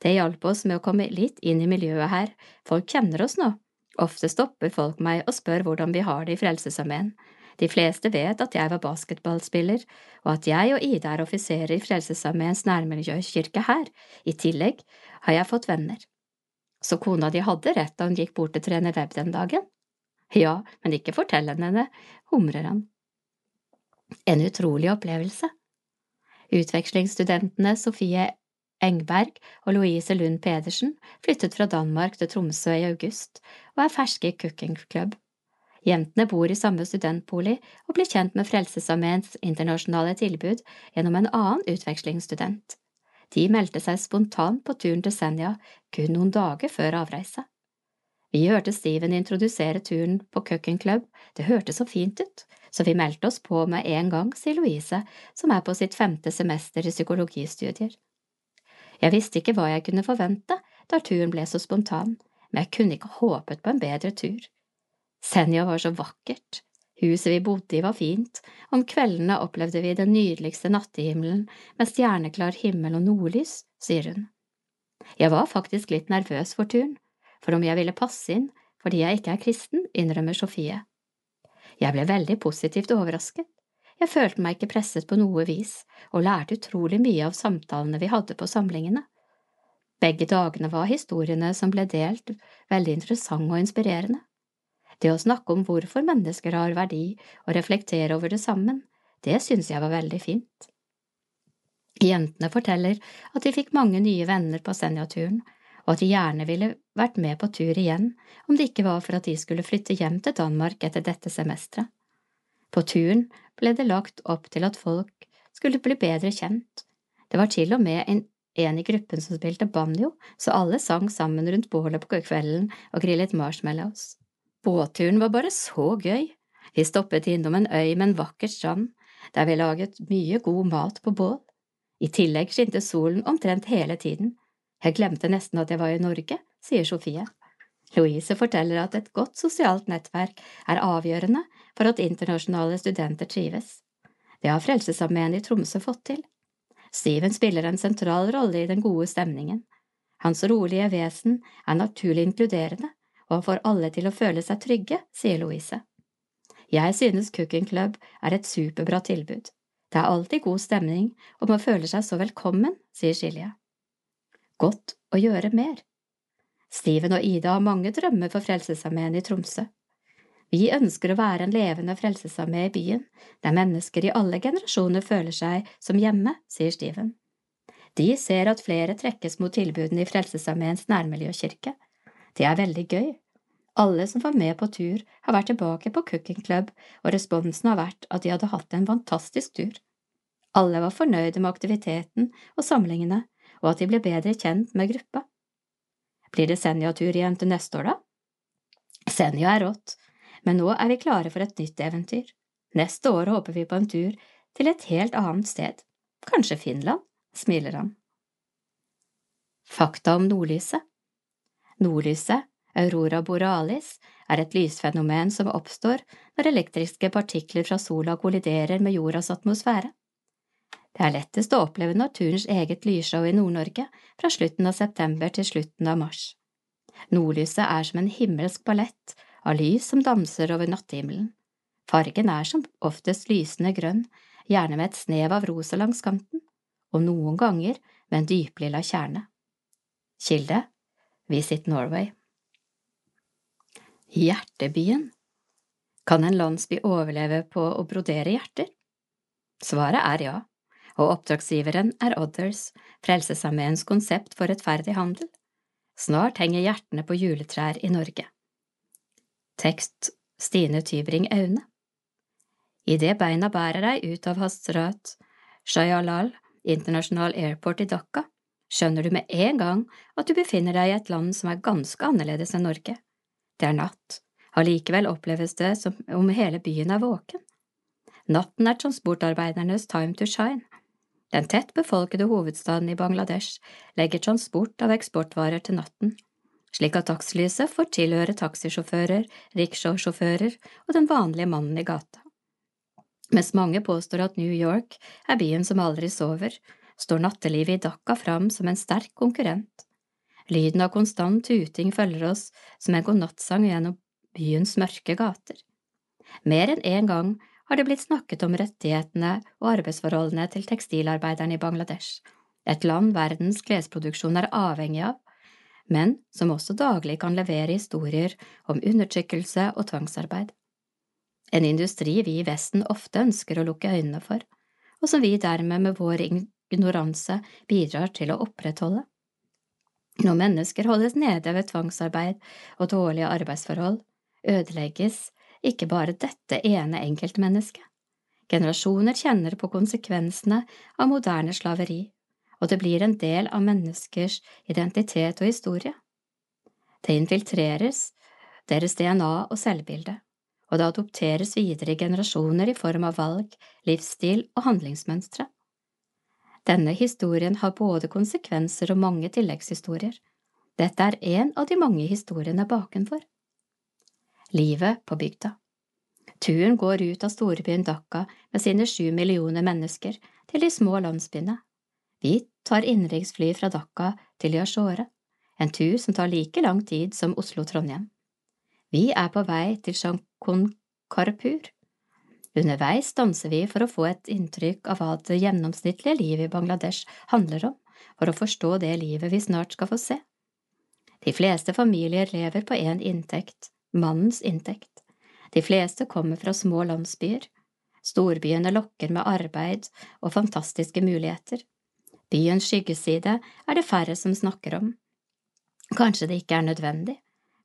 Det hjalp oss med å komme litt inn i miljøet her, folk kjenner oss nå. Ofte stopper folk meg og spør hvordan vi har det i Frelsesarmeen. De fleste vet at jeg var basketballspiller, og at jeg og Ida er offiserer i Frelsesarmeens nærmiljøkirke her. I tillegg har jeg fått venner. Så kona di hadde rett da hun gikk bort til trener Webb den dagen? Ja, men ikke fortell henne det, humrer han. En utrolig opplevelse. Utvekslingsstudentene Sofie Engberg og Louise Lund Pedersen flyttet fra Danmark til Tromsø i august og er ferske i Cooking Club. Jentene bor i samme studentbolig og blir kjent med Frelsesarmeens internasjonale tilbud gjennom en annen utvekslingsstudent. De meldte seg spontant på turen til Senja kun noen dager før avreise. Vi hørte Steven introdusere turen på Cooking Club, det hørtes så fint ut, så vi meldte oss på med en gang, sier Louise, som er på sitt femte semester i psykologistudier. Jeg visste ikke hva jeg kunne forvente da turen ble så spontan, men jeg kunne ikke håpet på en bedre tur. Senja var så vakkert, huset vi bodde i var fint, om kveldene opplevde vi den nydeligste nattehimmelen med stjerneklar himmel og nordlys, sier hun. Jeg var faktisk litt nervøs for turen, for om jeg ville passe inn fordi jeg ikke er kristen, innrømmer Sofie. Jeg ble veldig positivt overrasket. Jeg følte meg ikke presset på noe vis, og lærte utrolig mye av samtalene vi hadde på samlingene. Begge dagene var historiene som ble delt, veldig interessante og inspirerende. Det å snakke om hvorfor mennesker har verdi og reflektere over det sammen, det synes jeg var veldig fint. Jentene forteller at de fikk mange nye venner på Senja-turen, og at de gjerne ville vært med på tur igjen om det ikke var for at de skulle flytte hjem til Danmark etter dette semesteret. På turen ble det lagt opp til at folk skulle bli bedre kjent. Det var til og med en, en i gruppen som spilte banjo, så alle sang sammen rundt bålet på kvelden og grillet marshmallows. Båtturen var bare så gøy. Vi stoppet innom en øy med en vakker strand, der vi laget mye god mat på bål. I tillegg skinte solen omtrent hele tiden. Jeg glemte nesten at jeg var i Norge, sier Sofie. Louise forteller at et godt sosialt nettverk er avgjørende for at internasjonale studenter trives. Det har Frelsesarmeen i Tromsø fått til. Steven spiller en sentral rolle i den gode stemningen. Hans rolige vesen er naturlig inkluderende, og han får alle til å føle seg trygge, sier Louise. Jeg synes Cooking Club er et superbra tilbud. Det er alltid god stemning, og man føler seg så velkommen, sier Silje. Godt å gjøre mer. Steven og Ida har mange drømmer for Frelsesarmeen i Tromsø. Vi ønsker å være en levende frelsesarmé i byen, der mennesker i alle generasjoner føler seg som hjemme, sier Steven. De ser at flere trekkes mot tilbudene i Frelsesarmeens nærmiljøkirke. Det er veldig gøy. Alle som var med på tur, har vært tilbake på Cooking Club, og responsen har vært at de hadde hatt en fantastisk tur. Alle var fornøyde med aktiviteten og samlingene, og at de ble bedre kjent med gruppa. Blir det Senja-tur igjen til neste år, da? Senja er rått, men nå er vi klare for et nytt eventyr. Neste år håper vi på en tur til et helt annet sted, kanskje Finland, smiler han. Fakta om nordlyset Nordlyset, aurora borealis, er et lysfenomen som oppstår når elektriske partikler fra sola kolliderer med jordas atmosfære. Det er lettest å oppleve naturens eget lysshow i Nord-Norge fra slutten av september til slutten av mars. Nordlyset er som en himmelsk ballett av lys som danser over nattehimmelen. Fargen er som oftest lysende grønn, gjerne med et snev av rosa langs kanten, og noen ganger med en dyplilla kjerne. Kilde Visit Norway Hjertebyen Kan en landsby overleve på å brodere hjerter? Svaret er ja, og oppdragsgiveren er Others, Frelsesarmeens konsept for rettferdig handel. Snart henger hjertene på juletrær i Norge. Tekst Stine Tybring Aune Idet beina bærer deg ut av Hasrat Shayalal International Airport i Dhaka, skjønner du med en gang at du befinner deg i et land som er ganske annerledes enn Norge. Det er natt, allikevel oppleves det som om hele byen er våken. Natten er transportarbeidernes time to shine. Den tett befolkede hovedstaden i Bangladesh legger transport av eksportvarer til natten slik at dagslyset får tilhøre taxisjåfører, rickshawsjåfører og den vanlige mannen i gata. Mens mange påstår at New York er byen som aldri sover, står nattelivet i Dhaka fram som en sterk konkurrent. Lyden av konstant tuting følger oss som en godnattsang gjennom byens mørke gater. Mer enn én en gang har det blitt snakket om rettighetene og arbeidsforholdene til tekstilarbeiderne i Bangladesh, et land verdens klesproduksjon er avhengig av, men som også daglig kan levere historier om undertrykkelse og tvangsarbeid. En industri vi i Vesten ofte ønsker å lukke øynene for, og som vi dermed med vår ignoranse bidrar til å opprettholde. Når mennesker holdes nede ved tvangsarbeid og dårlige arbeidsforhold, ødelegges ikke bare dette ene enkeltmennesket. Generasjoner kjenner på konsekvensene av moderne slaveri og det blir en del av menneskers identitet og historie. Det infiltreres deres DNA og selvbilde, og det adopteres videre i generasjoner i form av valg, livsstil og handlingsmønstre. Denne historien har både konsekvenser og mange tilleggshistorier. Dette er en av de mange historiene bakenfor. Livet på bygda Turen går ut av storbyen Dhaka med sine sju millioner mennesker til de små landsbyene vi tar innenriksfly fra Dhaka til Yashore, en tur som tar like lang tid som Oslo–Trondheim. Vi er på vei til Shankun Karpur. Underveis stanser vi for å få et inntrykk av hva det gjennomsnittlige livet i Bangladesh handler om, for å forstå det livet vi snart skal få se. De fleste familier lever på én inntekt, mannens inntekt. De fleste kommer fra små landsbyer. Storbyene lokker med arbeid og fantastiske muligheter. Byens skyggeside er det færre som snakker om. Kanskje det ikke er nødvendig,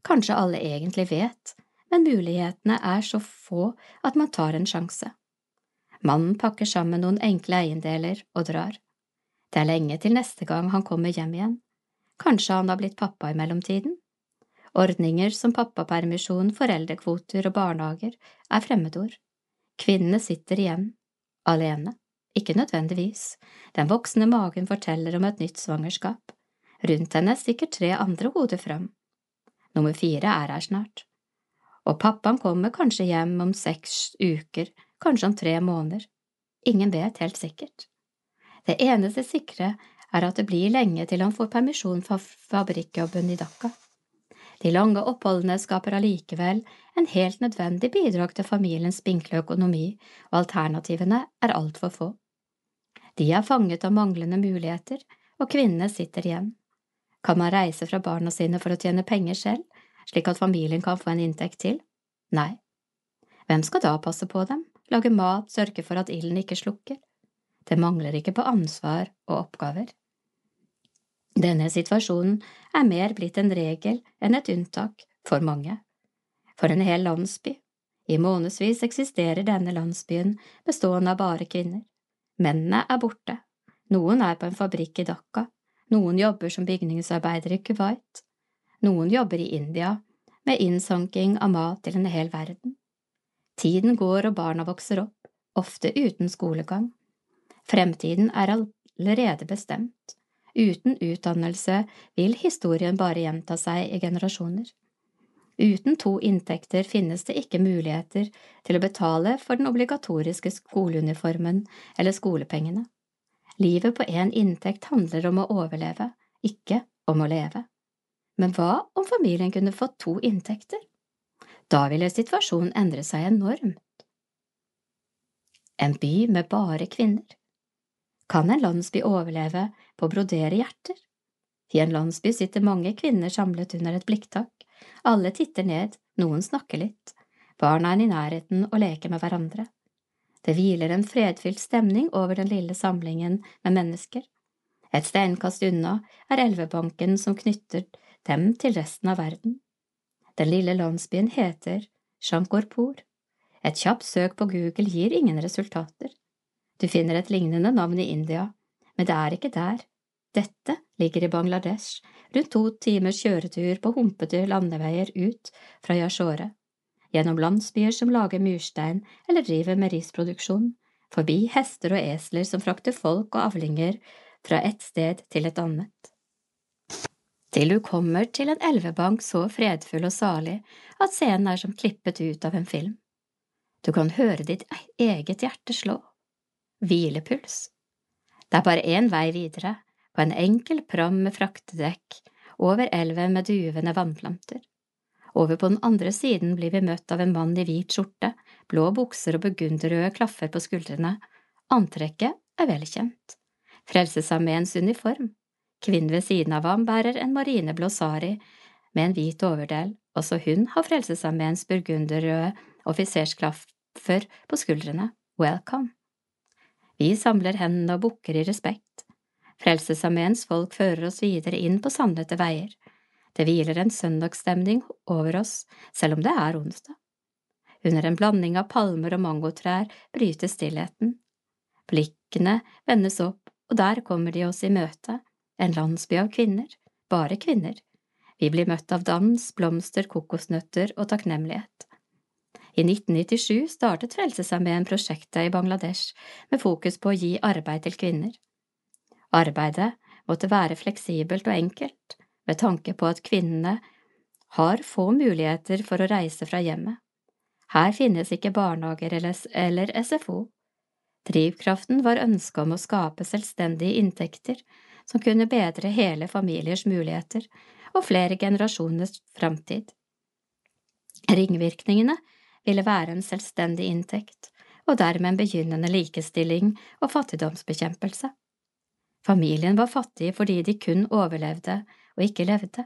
kanskje alle egentlig vet, men mulighetene er så få at man tar en sjanse. Mannen pakker sammen noen enkle eiendeler og drar. Det er lenge til neste gang han kommer hjem igjen. Kanskje han har blitt pappa i mellomtiden? Ordninger som pappapermisjon, foreldrekvoter og barnehager er fremmedord. Kvinnene sitter igjen, alene, ikke nødvendigvis, den voksne magen forteller om et nytt svangerskap. Rundt henne stikker tre andre hoder fram. Nummer fire er her snart. Og pappaen kommer kanskje hjem om seks uker, kanskje om tre måneder. Ingen vet helt sikkert. Det eneste sikre er at det blir lenge til han får permisjon fra fabrikkjobben i Dhaka. De lange oppholdene skaper allikevel en helt nødvendig bidrag til familiens spinkle økonomi, og alternativene er altfor få. De er fanget av manglende muligheter, og kvinnene sitter igjen. Kan man reise fra barna sine for å tjene penger selv, slik at familien kan få en inntekt til? Nei. Hvem skal da passe på dem, lage mat, sørge for at ilden ikke slukker? Det mangler ikke på ansvar og oppgaver. Denne situasjonen er mer blitt en regel enn et unntak for mange. For en hel landsby. I månedsvis eksisterer denne landsbyen bestående av bare kvinner. Mennene er borte. Noen er på en fabrikk i Dhaka, noen jobber som bygningsarbeider i Kuwait, noen jobber i India med innsanking av mat til en hel verden. Tiden går og barna vokser opp, ofte uten skolegang. Fremtiden er allerede bestemt. Uten utdannelse vil historien bare gjenta seg i generasjoner. Uten to inntekter finnes det ikke muligheter til å betale for den obligatoriske skoleuniformen eller skolepengene. Livet på én inntekt handler om å overleve, ikke om å leve. Men hva om familien kunne fått to inntekter? Da ville situasjonen endre seg enormt. En by med bare kvinner. Kan en landsby overleve på å brodere hjerter? I en landsby sitter mange kvinner samlet under et blikktak. Alle titter ned, noen snakker litt. Barna er i nærheten og leker med hverandre. Det hviler en fredfylt stemning over den lille samlingen med mennesker. Et steinkast unna er elvebanken som knytter dem til resten av verden. Den lille landsbyen heter Shankorpor. Et kjapt søk på Google gir ingen resultater. Du finner et lignende navn i India, men det er ikke der. Dette ligger i Bangladesh, rundt to timers kjøretur på humpete landeveier ut fra Yashore, gjennom landsbyer som lager murstein eller driver med risproduksjon, forbi hester og esler som frakter folk og avlinger fra et sted til et annet. Til du kommer til en elvebank så fredfull og salig at scenen er som klippet ut av en film. Du kan høre ditt eget hjerte slå hvilepuls. Det er bare én vei videre, på en enkel pram med fraktedekk, over elven med duvende vannplanter. Over på den andre siden blir vi møtt av en mann i hvit skjorte, blå bukser og burgunderrøde klaffer på skuldrene. Antrekket er velkjent. Frelsesarmeens uniform. Kvinnen ved siden av ham bærer en marineblå sari med en hvit overdel, også hun har Frelsesarmeens burgunderrøde offisersklaffer på skuldrene. Welcome. Vi samler hendene og bukker i respekt. Frelsesarmeens folk fører oss videre inn på sandete veier. Det hviler en søndagsstemning over oss, selv om det er onsdag. Under en blanding av palmer og mangotrær brytes stillheten. Blikkene vendes opp, og der kommer de oss i møte, en landsby av kvinner, bare kvinner. Vi blir møtt av dans, blomster, kokosnøtter og takknemlighet. I 1997 startet Frelsesarmeen prosjektet i Bangladesh med fokus på å gi arbeid til kvinner. Arbeidet måtte være fleksibelt og enkelt, med tanke på at kvinnene har få muligheter for å reise fra hjemmet. Her finnes ikke barnehager eller SFO. Drivkraften var ønsket om å skape selvstendige inntekter som kunne bedre hele familiers muligheter og flere generasjoners framtid. Ringvirkningene ville være en selvstendig inntekt, og dermed en begynnende likestilling og fattigdomsbekjempelse. Familien var fattig fordi de kun overlevde og ikke levde.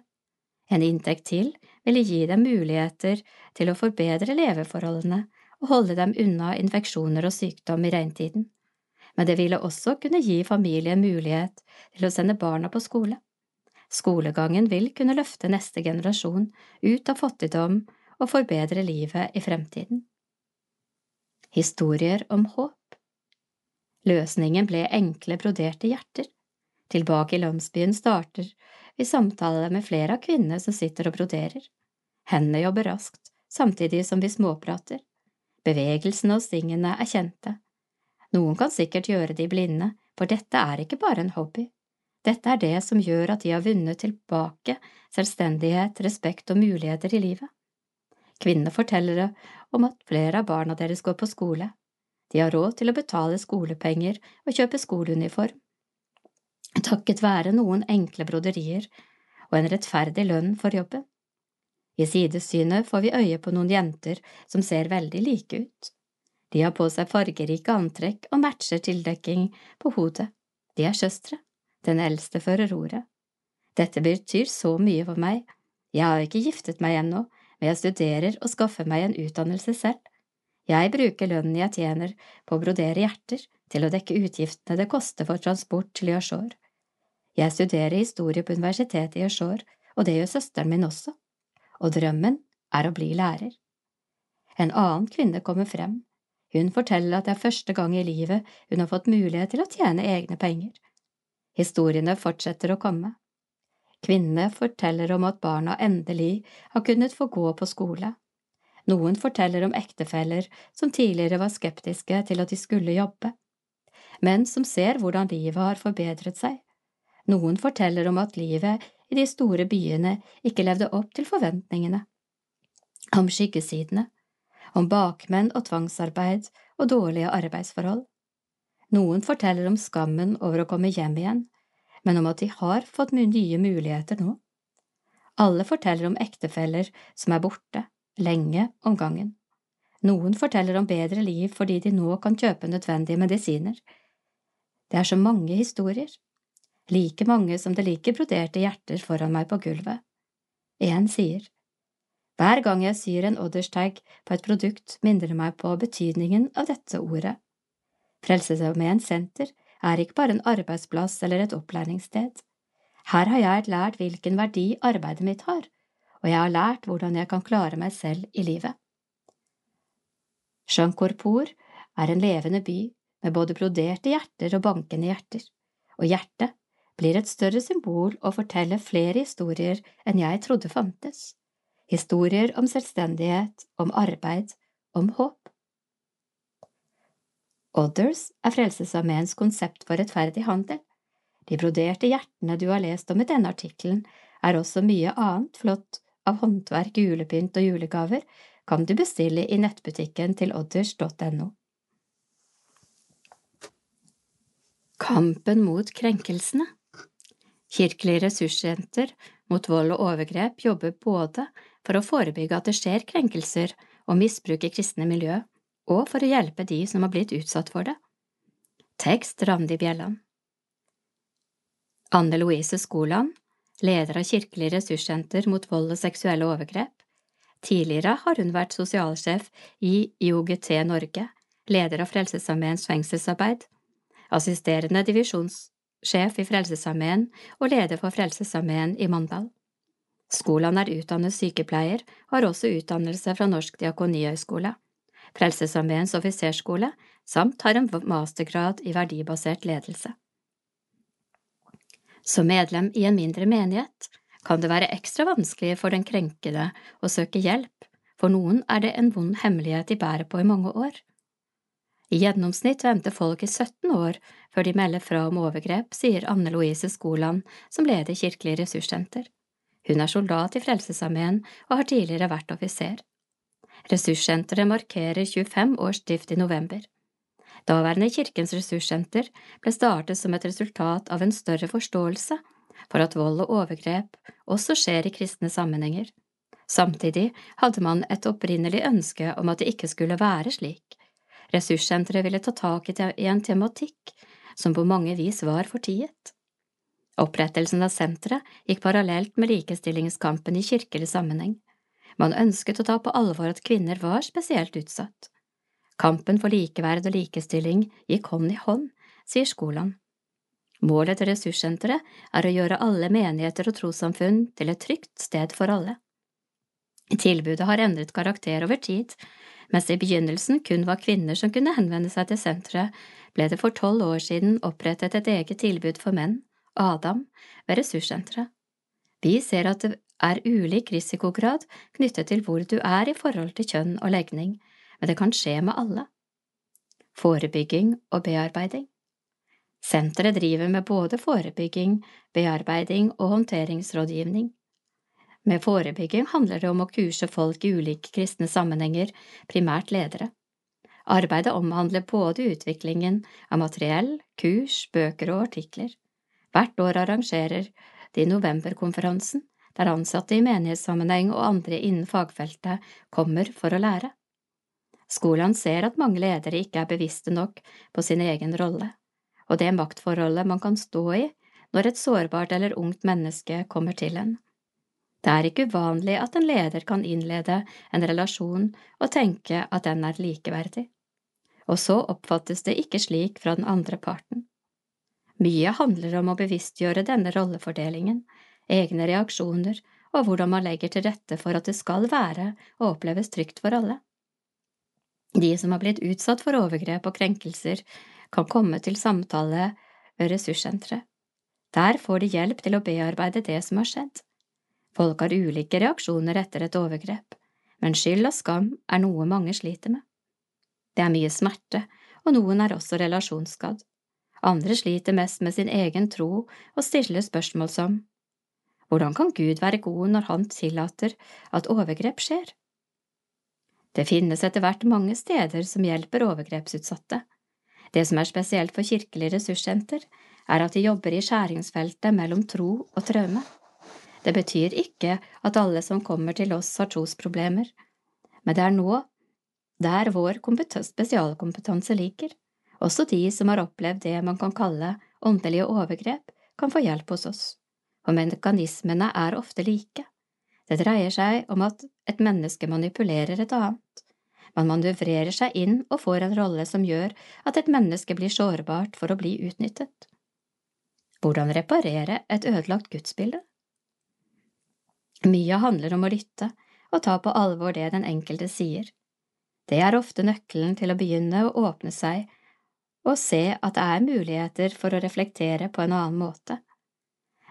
En inntekt til ville gi dem muligheter til å forbedre leveforholdene og holde dem unna infeksjoner og sykdom i regntiden, men det ville også kunne gi familien mulighet til å sende barna på skole. Skolegangen vil kunne løfte neste generasjon ut av fattigdom og forbedre livet i fremtiden. Historier om håp Løsningen ble enkle, broderte hjerter. Tilbake i landsbyen starter vi samtale med flere av kvinnene som sitter og broderer. Hendene jobber raskt, samtidig som vi småprater. Bevegelsene og stingene er kjente. Noen kan sikkert gjøre de blinde, for dette er ikke bare en hobby. Dette er det som gjør at de har vunnet tilbake selvstendighet, respekt og muligheter i livet. Kvinnene forteller om at flere av barna deres går på skole. De har råd til å betale skolepenger og kjøpe skoleuniform. Takket være noen enkle broderier og en rettferdig lønn for jobben. I sidesynet får vi øye på noen jenter som ser veldig like ut. De har på seg fargerike antrekk og matcher tildekking på hodet. De er søstre. Den eldste fører ordet. Dette betyr så mye for meg. Jeg har ikke giftet meg ennå, men jeg studerer og skaffer meg en utdannelse selv. Jeg bruker lønnen jeg tjener på å brodere hjerter til å dekke utgiftene det koster for transport til Yashore. Jeg studerer historie på universitetet i Yashore, og det gjør søsteren min også, og drømmen er å bli lærer. En annen kvinne kommer frem. Hun forteller at det er første gang i livet hun har fått mulighet til å tjene egne penger. Historiene fortsetter å komme. Kvinnene forteller om at barna endelig har kunnet få gå på skole. Noen forteller om ektefeller som tidligere var skeptiske til at de skulle jobbe, men som ser hvordan livet har forbedret seg. Noen forteller om at livet i de store byene ikke levde opp til forventningene, om skyggesidene, om bakmenn og tvangsarbeid og dårlige arbeidsforhold. Noen forteller om skammen over å komme hjem igjen, men om at de har fått nye muligheter nå. Alle forteller om ektefeller som er borte, lenge om gangen. Noen forteller om bedre liv fordi de nå kan kjøpe nødvendige medisiner. Det er så mange historier, like mange som det ligger broderte hjerter foran meg på gulvet. En sier, Hver gang jeg syr en odderstag på et produkt, minner det meg på betydningen av dette ordet. Frelsesarmeen senter er ikke bare en arbeidsplass eller et opplæringssted. Her har jeg lært hvilken verdi arbeidet mitt har, og jeg har lært hvordan jeg kan klare meg selv i livet. Shankorpur er en levende by med både broderte hjerter og bankende hjerter, og hjertet blir et større symbol og forteller flere historier enn jeg trodde fantes, historier om selvstendighet, om arbeid, om håp. Others er Frelsesarmeens konsept for rettferdig handel. De broderte hjertene du har lest om i denne artikkelen, er også mye annet flott av håndverk, julepynt og julegaver kan du bestille i nettbutikken til odders.no. Kampen mot krenkelsene Kirkelig ressurssenter mot vold og overgrep jobber både for å forebygge at det skjer krenkelser og misbruk i kristne miljø, og for å hjelpe de som har blitt utsatt for det. Tekst Randi Bjelland Anne Louise Skoland, leder av Kirkelig ressurssenter mot vold og seksuelle overgrep. Tidligere har hun vært sosialsjef i IOGT Norge, leder av Frelsesarmeens fengselsarbeid, assisterende divisjonssjef i Frelsesarmeen og leder for Frelsesarmeen i Mandal. Skolan er utdannet sykepleier og har også utdannelse fra Norsk diakonihøgskole. Frelsesarmeens offiserskole, samt har en mastergrad i verdibasert ledelse. Som medlem i en mindre menighet kan det være ekstra vanskelig for den krenkede å søke hjelp, for noen er det en vond hemmelighet de bærer på i mange år. I gjennomsnitt venter folk i 17 år før de melder fra om overgrep, sier Anne Louise Skoland, som leder Kirkelig ressurssenter. Hun er soldat i Frelsesarmeen og har tidligere vært offiser. Ressurssenteret markerer 25 års drift i november. Daværende Kirkens ressurssenter ble startet som et resultat av en større forståelse for at vold og overgrep også skjer i kristne sammenhenger. Samtidig hadde man et opprinnelig ønske om at det ikke skulle være slik. Ressurssenteret ville ta tak i en tematikk som på mange vis var fortiet. Opprettelsen av senteret gikk parallelt med likestillingskampen i kirkelig sammenheng. Man ønsket å ta på alvor at kvinner var spesielt utsatt. Kampen for likeverd og likestilling gikk hånd i hånd, sier Skoland. Målet til ressurssenteret er å gjøre alle menigheter og trossamfunn til et trygt sted for alle. Tilbudet har endret karakter over tid, mens det i begynnelsen kun var kvinner som kunne henvende seg til senteret, ble det for tolv år siden opprettet et eget tilbud for menn, Adam, ved ressurssenteret. Vi ser at det er ulik risikograd knyttet til hvor du er i forhold til kjønn og legning, men det kan skje med alle. forebygging og bearbeiding. Senteret driver med både forebygging, bearbeiding og håndteringsrådgivning. Med forebygging handler det om å kurse folk i ulike kristne sammenhenger, primært ledere. Arbeidet omhandler både utviklingen av materiell, kurs, bøker og artikler. Hvert år arrangerer de Novemberkonferansen, der ansatte i menighetssammenheng og andre innen fagfeltet kommer for å lære. Skolen ser at mange ledere ikke er bevisste nok på sin egen rolle, og det maktforholdet man kan stå i når et sårbart eller ungt menneske kommer til en. Det er ikke uvanlig at en leder kan innlede en relasjon og tenke at den er likeverdig, og så oppfattes det ikke slik fra den andre parten. Mye handler om å bevisstgjøre denne rollefordelingen, egne reaksjoner og hvordan man legger til rette for at det skal være og oppleves trygt for alle. De som har blitt utsatt for overgrep og krenkelser, kan komme til samtale ved ressurssenteret. Der får de hjelp til å bearbeide det som har skjedd. Folk har ulike reaksjoner etter et overgrep, men skyld og skam er noe mange sliter med. Det er mye smerte, og noen er også relasjonsskadd. Andre sliter mest med sin egen tro og stiller spørsmål som Hvordan kan Gud være god når han tillater at overgrep skjer? Det finnes etter hvert mange steder som hjelper overgrepsutsatte. Det som er spesielt for Kirkelig ressurssenter, er at de jobber i skjæringsfeltet mellom tro og traume. Det betyr ikke at alle som kommer til oss har trosproblemer, men det er nå der vår spesialkompetanse liker. Også de som har opplevd det man kan kalle åndelige overgrep, kan få hjelp hos oss, og mekanismene er ofte like. Det dreier seg om at et menneske manipulerer et annet. Man manøvrerer seg inn og får en rolle som gjør at et menneske blir sårbart for å bli utnyttet. Hvordan reparere et ødelagt gudsbilde? Mye handler om å lytte og ta på alvor det den enkelte sier. Det er ofte nøkkelen til å begynne å åpne seg og se at det er muligheter for å reflektere på en annen måte.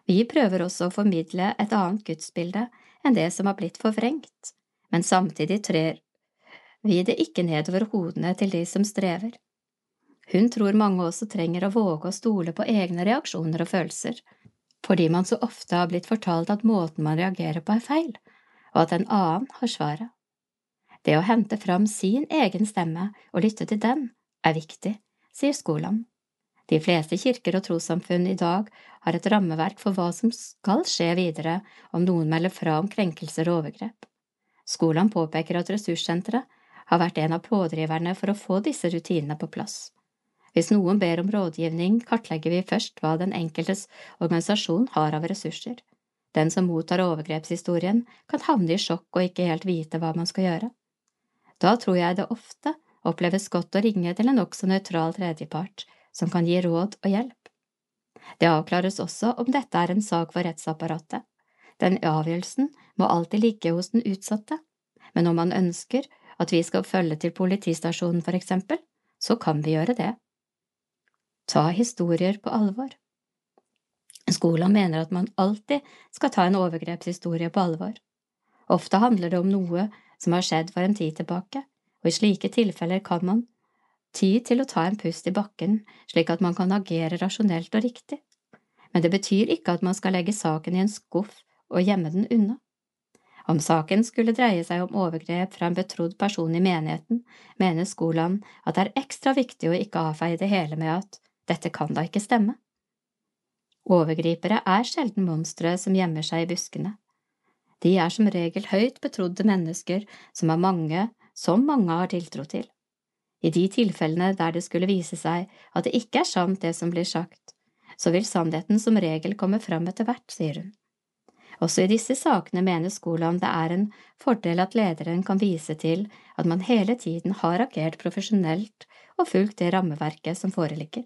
Vi prøver også å formidle et annet gudsbilde enn det som har blitt forvrengt, men samtidig trer vi det ikke nedover hodene til de som strever. Hun tror mange også trenger å våge å stole på egne reaksjoner og følelser, fordi man så ofte har blitt fortalt at måten man reagerer på er feil, og at en annen har svaret. Det å hente fram sin egen stemme og lytte til den er viktig, sier Skolan. De fleste kirker og trossamfunn i dag har et rammeverk for hva som skal skje videre om noen melder fra om krenkelser og overgrep. Skolen påpeker at ressurssenteret har vært en av pådriverne for å få disse rutinene på plass. Hvis noen ber om rådgivning, kartlegger vi først hva den enkeltes organisasjon har av ressurser. Den som mottar overgrepshistorien, kan havne i sjokk og ikke helt vite hva man skal gjøre. Da tror jeg det ofte oppleves godt å ringe til en nokså nøytral tredjepart som kan gi råd og hjelp. Det avklares også om dette er en sak for rettsapparatet. Den avgjørelsen må alltid ligge hos den utsatte, men om man ønsker at vi skal følge til politistasjonen for eksempel, så kan vi gjøre det. Ta historier på alvor. Skolen mener at man alltid skal ta en overgrepshistorie på alvor. Ofte handler det om noe som har skjedd for en tid tilbake, og i slike tilfeller kan man tid til å ta en pust i bakken slik at man kan agere rasjonelt og riktig, men det betyr ikke at man skal legge saken i en skuff og gjemme den unna. Om saken skulle dreie seg om overgrep fra en betrodd person i menigheten, mener Skolan at det er ekstra viktig å ikke avfeie det hele med at dette kan da ikke stemme. Overgripere er sjelden monstre som gjemmer seg i buskene. De er som regel høyt betrodde mennesker som, er mange, som mange har tiltro til. I de tilfellene der det skulle vise seg at det ikke er sant det som blir sagt, så vil sannheten som regel komme fram etter hvert, sier hun. Også i disse sakene mener Skolan det er en fordel at lederen kan vise til at man hele tiden har agert profesjonelt og fulgt det rammeverket som foreligger.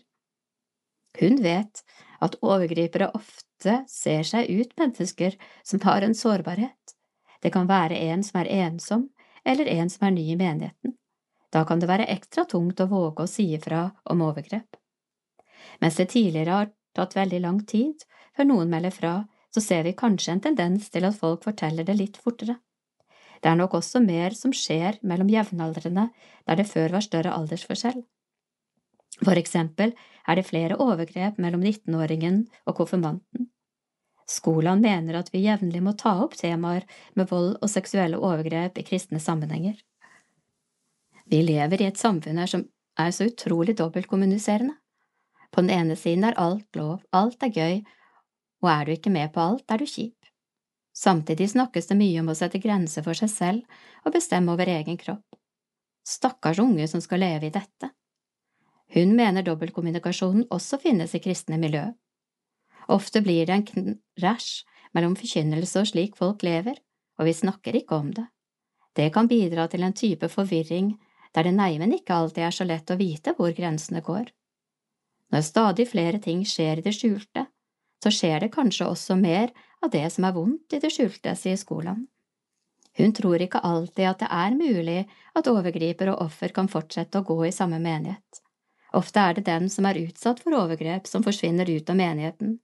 Hun vet at overgripere ofte ser seg ut mennesker som har en sårbarhet. Det kan være en som er ensom, eller en som er ny i menigheten. Da kan det være ekstra tungt å våge å si ifra om overgrep. Mens det tidligere har tatt veldig lang tid før noen melder fra, så ser vi kanskje en tendens til at folk forteller det litt fortere. Det er nok også mer som skjer mellom jevnaldrende der det før var større aldersforskjell. For eksempel er det flere overgrep mellom 19-åringen og konfirmanten. Skolan mener at vi jevnlig må ta opp temaer med vold og seksuelle overgrep i kristne sammenhenger. Vi lever i et samfunn her som er så utrolig dobbeltkommuniserende. På den ene siden er alt lov, alt er gøy, og er du ikke med på alt, er du kjip. Samtidig snakkes det mye om å sette grenser for seg selv og bestemme over egen kropp. Stakkars unge som skal leve i dette. Hun mener dobbeltkommunikasjonen også finnes i kristne miljø. Ofte blir det en krasj mellom forkynnelse og slik folk lever, og vi snakker ikke om det. Det kan bidra til en type forvirring der det neimen ikke alltid er så lett å vite hvor grensene går. Når stadig flere ting skjer i det skjulte, så skjer det kanskje også mer av det som er vondt i det skjulte, sier Skoland. Hun tror ikke alltid at det er mulig at overgriper og offer kan fortsette å gå i samme menighet. Ofte er det den som er utsatt for overgrep, som forsvinner ut av menigheten,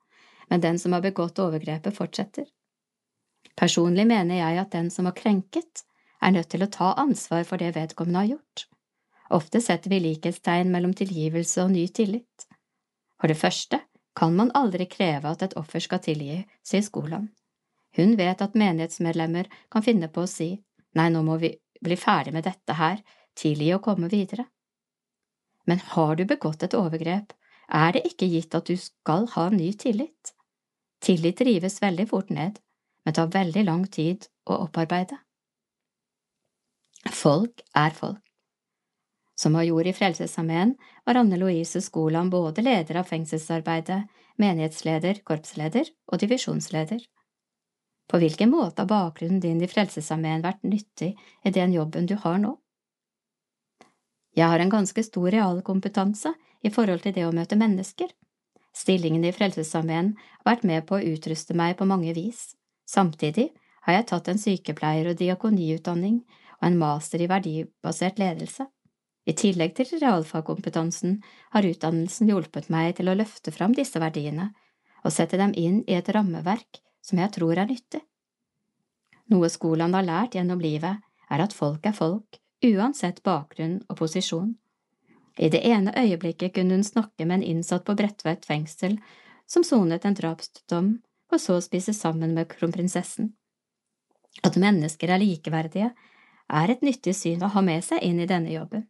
men den som har begått overgrepet, fortsetter. Personlig mener jeg at den som har krenket, er nødt til å ta ansvar for det vedkommende har gjort. Ofte setter vi likhetstegn mellom tilgivelse og ny tillit. For det første kan man aldri kreve at et offer skal tilgi, sier Skolan. Hun vet at menighetsmedlemmer kan finne på å si nei, nå må vi bli ferdig med dette her, tilgi og komme videre. Men har du begått et overgrep, er det ikke gitt at du skal ha ny tillit. Tillit rives veldig fort ned, men tar veldig lang tid å opparbeide. Folk er folk. Som major i Frelsesarmeen var Anne Louise Skoland både leder av fengselsarbeidet, menighetsleder, korpsleder og divisjonsleder. På hvilken måte har bakgrunnen din i Frelsesarmeen vært nyttig i den jobben du har nå? Jeg har en ganske stor realkompetanse i forhold til det å møte mennesker. Stillingen i Frelsesarmeen har vært med på å utruste meg på mange vis. Samtidig har jeg tatt en sykepleier- og diakoniutdanning og en master i verdibasert ledelse. I tillegg til realfagkompetansen har utdannelsen hjulpet meg til å løfte fram disse verdiene og sette dem inn i et rammeverk som jeg tror er nyttig. Noe skolen har lært gjennom livet, er at folk er folk, uansett bakgrunn og posisjon. I det ene øyeblikket kunne hun snakke med en innsatt på Bredtveit fengsel som sonet en drapsdom, og så spise sammen med kronprinsessen. At mennesker er likeverdige, er et nyttig syn å ha med seg inn i denne jobben.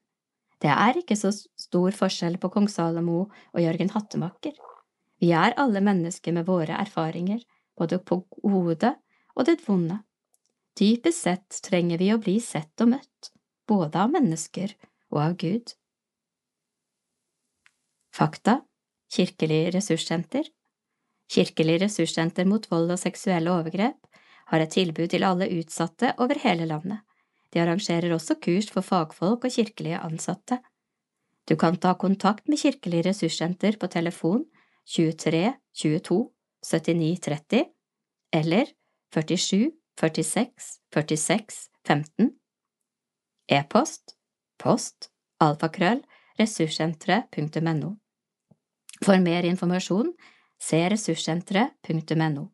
Det er ikke så stor forskjell på kong Salomo og Jørgen Hattemaker. Vi er alle mennesker med våre erfaringer, både på hodet og det vonde. Dypest sett trenger vi å bli sett og møtt, både av mennesker og av Gud. Fakta Kirkelig ressurssenter Kirkelig ressurssenter mot vold og seksuelle overgrep har et tilbud til alle utsatte over hele landet. De arrangerer også kurs for fagfolk og kirkelige ansatte. Du kan ta kontakt med Kirkelig ressurssenter på telefon 23 22 79 30 eller 47 46 46 15. E-post post alfakrøll ressurssenteret.no. For mer informasjon se ressurssenteret.no.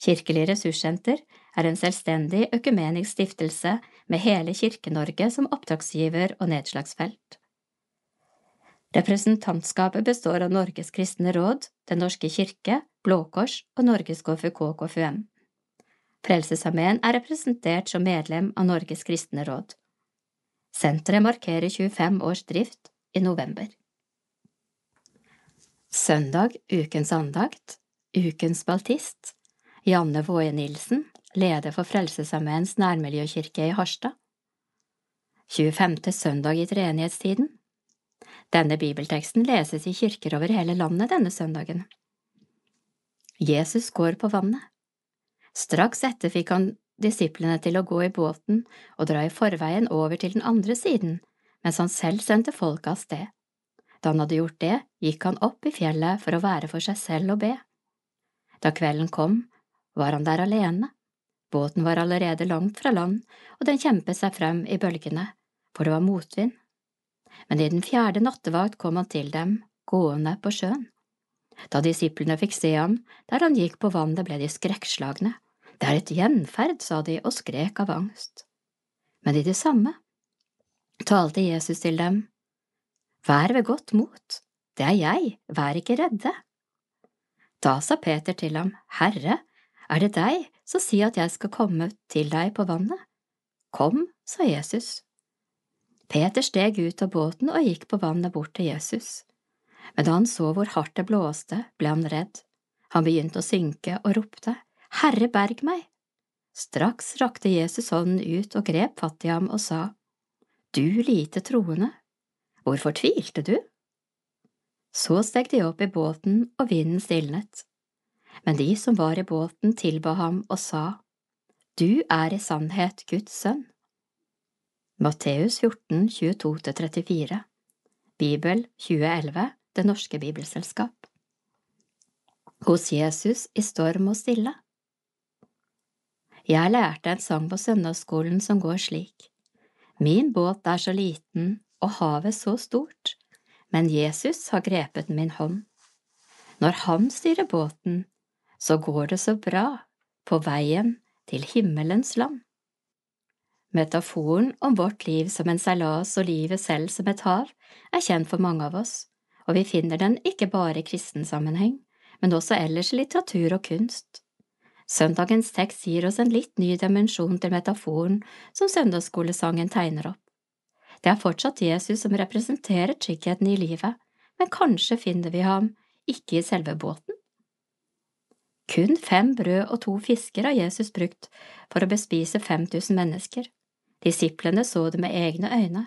Kirkelig ressurssenter er en selvstendig økumenisk stiftelse med hele Kirke-Norge som oppdragsgiver og nedslagsfelt. Representantskapet består av Norges kristne råd, Den norske kirke, Blå Kors og Norges KFUK-KFUM. Frelsesarmeen er representert som medlem av Norges kristne råd. Senteret markerer 25 års drift i november. Søndag ukens andakt, ukens baltist, Janne Våje Nilsen, leder for Frelsesarmeens nærmiljøkirke i Harstad. 25. søndag i treenighetstiden. Denne bibelteksten leses i kirker over hele landet denne søndagen. Jesus går på vannet. Straks etter fikk han disiplene til å gå i båten og dra i forveien over til den andre siden, mens han selv sendte folket av sted. Da han hadde gjort det, gikk han opp i fjellet for å være for seg selv og be. Da kvelden kom, var han der alene. Båten var allerede langt fra land, og den kjempet seg frem i bølgene, for det var motvind. Men i den fjerde nattevakt kom han til dem, gående på sjøen. Da disiplene fikk se ham der han gikk på vannet, ble de skrekkslagne. Det er et gjenferd, sa de og skrek av angst. Men i det samme talte Jesus til dem. Vær ved godt mot, det er jeg, vær ikke redde. Da sa Peter til ham, Herre, er det deg, så si at jeg skal komme til deg på vannet. Kom, sa Jesus. Peter steg ut av båten og gikk på vannet bort til Jesus. Men da han så hvor hardt det blåste, ble han redd. Han begynte å synke og ropte, Herre, berg meg! Straks rakte Jesus hånden ut og grep fatt i ham og sa, Du lite troende, hvorfor tvilte du? Så steg de opp i båten, og vinden stilnet. Men de som var i båten, tilba ham og sa, Du er i sannhet Guds sønn. Matteus 14, 22–34 Bibel 2011 Det Norske Bibelselskap Hos Jesus i storm og stille Jeg lærte en sang på søndagsskolen som går slik. Min båt er så liten og havet så stort men Jesus har grepet min hånd. Når han styrer båten, så går det så bra på veien til himmelens land. Metaforen om vårt liv som en seilas og livet selv som et hav er kjent for mange av oss, og vi finner den ikke bare i kristen sammenheng, men også ellers i litteratur og kunst. Søndagens tekst gir oss en litt ny dimensjon til metaforen som søndagsskolesangen tegner opp. Det er fortsatt Jesus som representerer tryggheten i livet, men kanskje finner vi ham ikke i selve båten? Kun fem brød og to fisker har Jesus brukt for å bespise 5000 mennesker. Disiplene så det med egne øyne.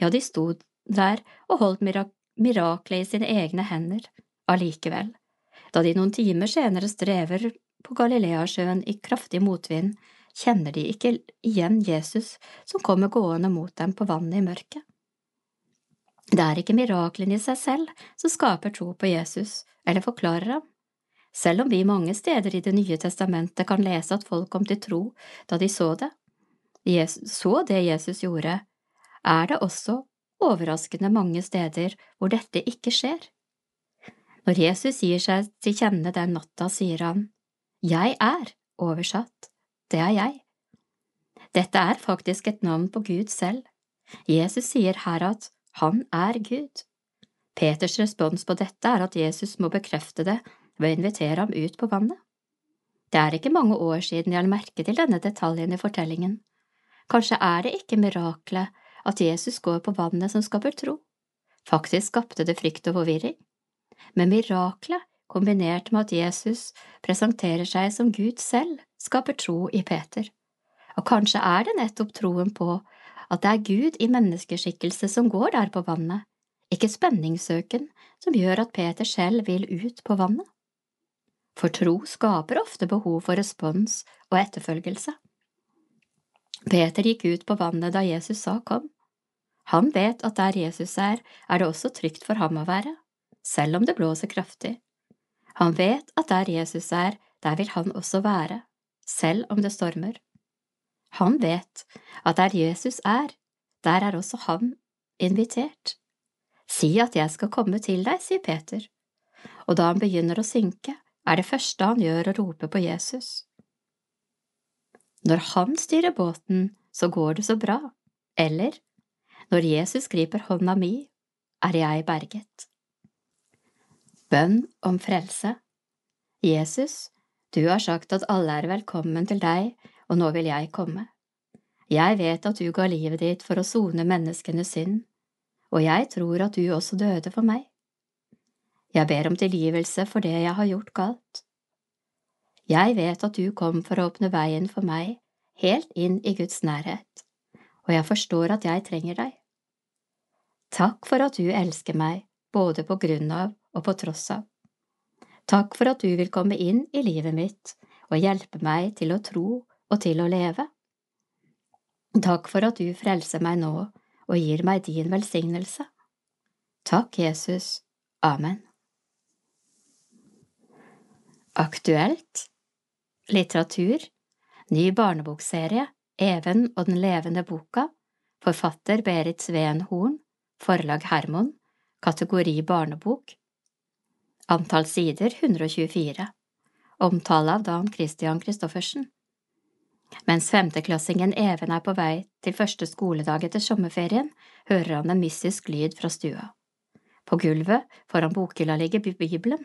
Ja, de sto der og holdt mirak miraklet i sine egne hender. Allikevel, da de noen timer senere strever på Galileasjøen i kraftig motvind, kjenner de ikke igjen Jesus som kommer gående mot dem på vannet i mørket. Det er ikke miraklene i seg selv som skaper tro på Jesus eller forklarer ham. Selv om vi mange steder i Det nye testamentet kan lese at folk kom til tro da de så det, så det Jesus gjorde, er det også overraskende mange steder hvor dette ikke skjer. Når Jesus gir seg til kjenne den natta, sier han, Jeg er, oversatt, det er jeg. Dette er faktisk et navn på Gud selv. Jesus sier her at han er Gud. Peters respons på dette er at Jesus må bekrefte det ved å invitere ham ut på vannet. Det er ikke mange år siden jeg la merke til denne detaljen i fortellingen. Kanskje er det ikke miraklet at Jesus går på vannet som skaper tro. Faktisk skapte det frykt og forvirring. Men miraklet, kombinert med at Jesus presenterer seg som Gud selv, skaper tro i Peter. Og kanskje er det nettopp troen på at det er Gud i menneskeskikkelse som går der på vannet, ikke spenningssøken som gjør at Peter selv vil ut på vannet. For tro skaper ofte behov for respons og etterfølgelse. Peter gikk ut på vannet da Jesus sa kom. Han vet at der Jesus er, er det også trygt for ham å være, selv om det blåser kraftig. Han vet at der Jesus er, der vil han også være, selv om det stormer. Han vet at der Jesus er, der er også han invitert. Si at jeg skal komme til deg, sier Peter, og da han begynner å synke, er det første han gjør å rope på Jesus. Når han styrer båten, så går det så bra, eller når Jesus griper hånda mi, er jeg berget. Bønn om frelse Jesus, du har sagt at alle er velkommen til deg, og nå vil jeg komme. Jeg vet at du ga livet ditt for å sone menneskenes synd, og jeg tror at du også døde for meg. Jeg ber om tilgivelse for det jeg har gjort galt. Jeg vet at du kom for å åpne veien for meg helt inn i Guds nærhet, og jeg forstår at jeg trenger deg. Takk for at du elsker meg både på grunn av og på tross av. Takk for at du vil komme inn i livet mitt og hjelpe meg til å tro og til å leve. Takk for at du frelser meg nå og gir meg din velsignelse. Takk, Jesus. Amen. Aktuelt. Litteratur. Ny barnebokserie. Even og den levende boka. Forfatter Berit Sveen Horn. Forlag Hermon. Kategori barnebok. Antall sider 124 Omtale av Dan Christian Christoffersen. Mens femteklassingen Even er på vei til første skoledag etter sommerferien, hører han en mystisk lyd fra stua. På gulvet foran bokhylla ligger Bibelen,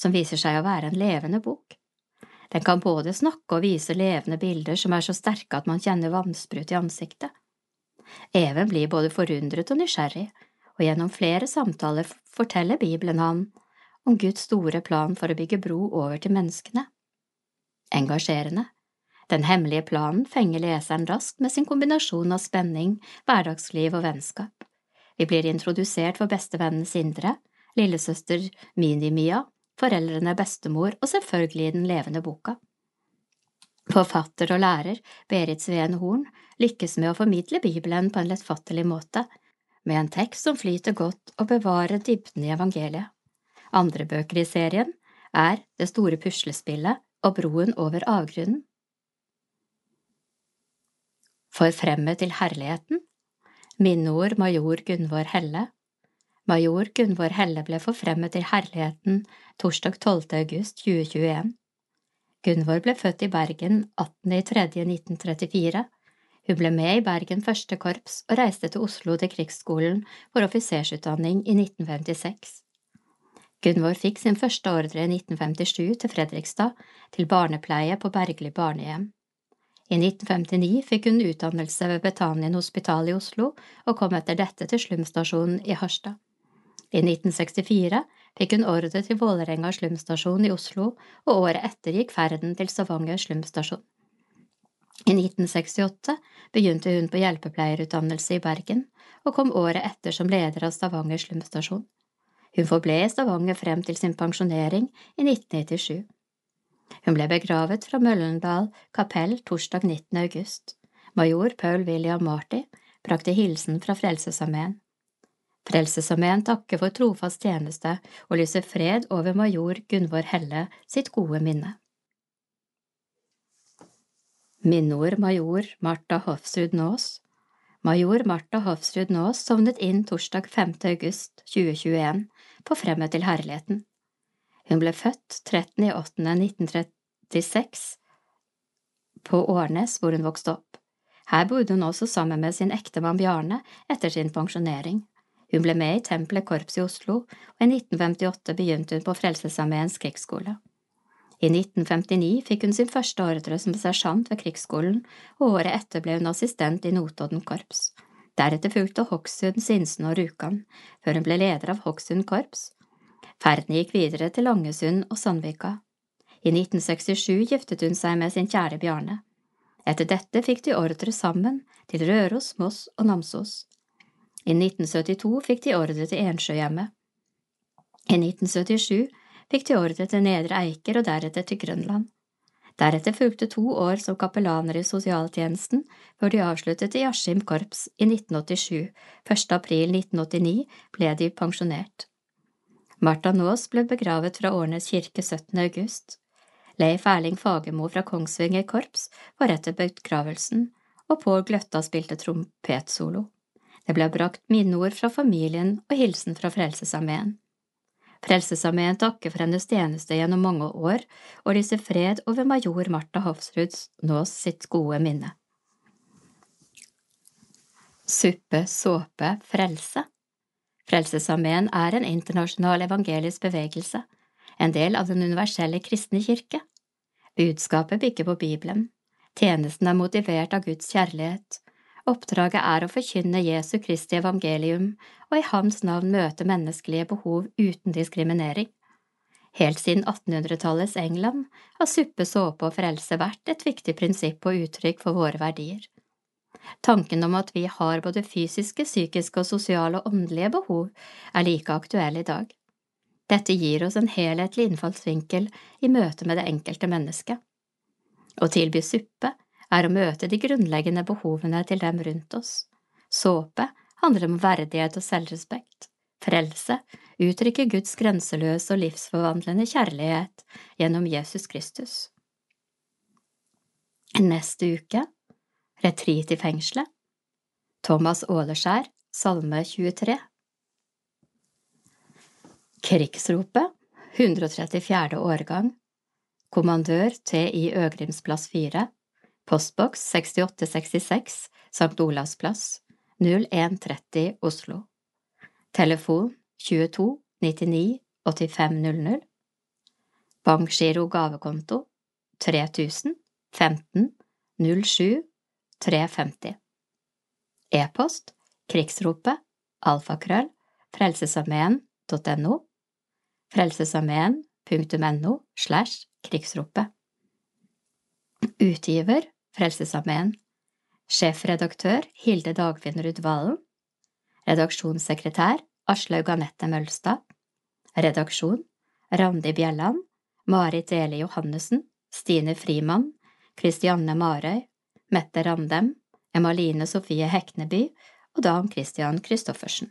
som viser seg å være en levende bok. Den kan både snakke og vise levende bilder som er så sterke at man kjenner vannsprut i ansiktet. Even blir både forundret og nysgjerrig, og gjennom flere samtaler forteller Bibelen han om Guds store plan for å bygge bro over til menneskene. Engasjerende. Den hemmelige planen fenger leseren raskt med sin kombinasjon av spenning, hverdagsliv og vennskap. Vi blir introdusert for bestevennen Sindre, lillesøster Mini-Mia, foreldrene bestemor og selvfølgelig den levende boka. Forfatter og lærer Berit Sveen Horn lykkes med å formidle Bibelen på en lettfattelig måte, med en tekst som flyter godt og bevarer dybden i evangeliet. Andre bøker i serien er Det store puslespillet og Broen over avgrunnen. Forfremmet til herligheten Minneord major Gunvor Helle Major Gunvor Helle ble forfremmet til herligheten torsdag 12. august 2021. Gunvor ble født i Bergen 18.3.1934. Hun ble med i Bergen første korps og reiste til Oslo til krigsskolen for offisersutdanning i 1956. Gunvor fikk sin første ordre i 1957 til Fredrikstad, til barnepleie på Bergli barnehjem. I 1959 fikk hun utdannelse ved Betanien hospital i Oslo og kom etter dette til Slumstasjonen i Harstad. I 1964 fikk hun ordre til Vålerenga slumstasjon i Oslo, og året etter gikk ferden til Stavanger slumstasjon. I 1968 begynte hun på hjelpepleierutdannelse i Bergen, og kom året etter som leder av Stavanger slumstasjon. Hun forble i Stavanger frem til sin pensjonering i 1997. Hun ble begravet fra Møllendal kapell torsdag 19. august. Major Paul William Marty brakte hilsen fra Frelsesarmeen. Frelsesarmeen takker for trofast tjeneste og lyser fred over major Gunvor Helle sitt gode minne. Minneord major Martha Hofsrud Naas Major Martha Hofsrud Naas sovnet inn torsdag 5. august 2021 på Fremmed til herligheten. Hun ble født 13.8.1936 på Årnes, hvor hun vokste opp. Her bodde hun også sammen med sin ektemann Bjarne etter sin pensjonering. Hun ble med i Tempelet korps i Oslo, og i 1958 begynte hun på Frelsesarmeens krigsskole. I 1959 fikk hun sin første ordre som sersjant ved krigsskolen, og året etter ble hun assistent i Notodden korps. Deretter fulgte Hokksund, Sinsen og Rjukan, før hun ble leder av Hokksund korps. Ferden gikk videre til Langesund og Sandvika. I 1967 giftet hun seg med sin kjære Bjarne. Etter dette fikk de ordre sammen til Røros, Moss og Namsos. I 1972 fikk de ordre til Ensjøhjemmet. I 1977 fikk de ordre til Nedre Eiker og deretter til Grønland. Deretter fulgte to år som kapellaner i sosialtjenesten, før de avsluttet i Askim korps i 1987. 1. april 1989 ble de pensjonert. Martha Naas ble begravet fra Årnes kirke 17. august. Leif Erling Fagermo fra Kongsvinger korps var etter begravelsen, og Pål Gløtta spilte trompetsolo. Det ble brakt minneord fra familien og hilsen fra Frelsesarmeen. Frelsesarmeen takker for hennes tjeneste gjennom mange år og lyser fred over major Martha Hofsruds nå sitt gode minne. Suppe, såpe, frelse Frelsesarmeen er en internasjonal evangelisk bevegelse, en del av den universelle kristne kirke. Budskapet bygger på Bibelen. Tjenesten er motivert av Guds kjærlighet, Oppdraget er å forkynne Jesu Kristi evangelium og i Hans navn møte menneskelige behov uten diskriminering. Helt siden 1800-tallets England har suppe, såpe og frelse vært et viktig prinsipp og uttrykk for våre verdier. Tanken om at vi har både fysiske, psykiske og sosiale og åndelige behov, er like aktuell i dag. Dette gir oss en helhetlig innfallsvinkel i møte med det enkelte mennesket. Å tilby suppe er å møte de grunnleggende behovene til dem rundt oss. Såpe handler om verdighet og selvrespekt. Frelse uttrykker Guds grenseløse og livsforvandlende kjærlighet gjennom Jesus Kristus. Neste uke Retreat i fengselet Thomas Åleskjær, Salme 23 Krigsropet 134. årgang Kommandør T.I. Øgrimsplass 4 Postboks 6866 St. Olavs plass 0130 Oslo Telefon 22 99 85 00. Bankgiro gavekonto 3000 15 07 350 E-post krigsropet alfakrøll frelsesarmeen.no frelsesarmeen.no slash krigsropet Utgiver Frelsesarmeen. Sjefredaktør Hilde Dagfinn Rudvalen. Redaksjonssekretær Aslaug Anette Mølstad. Redaksjon Randi Bjelland Marit Eli Johannessen Stine Frimann Kristianne Marøy Mette Randem Emaline Sofie Hekneby og Dan Christian Christoffersen.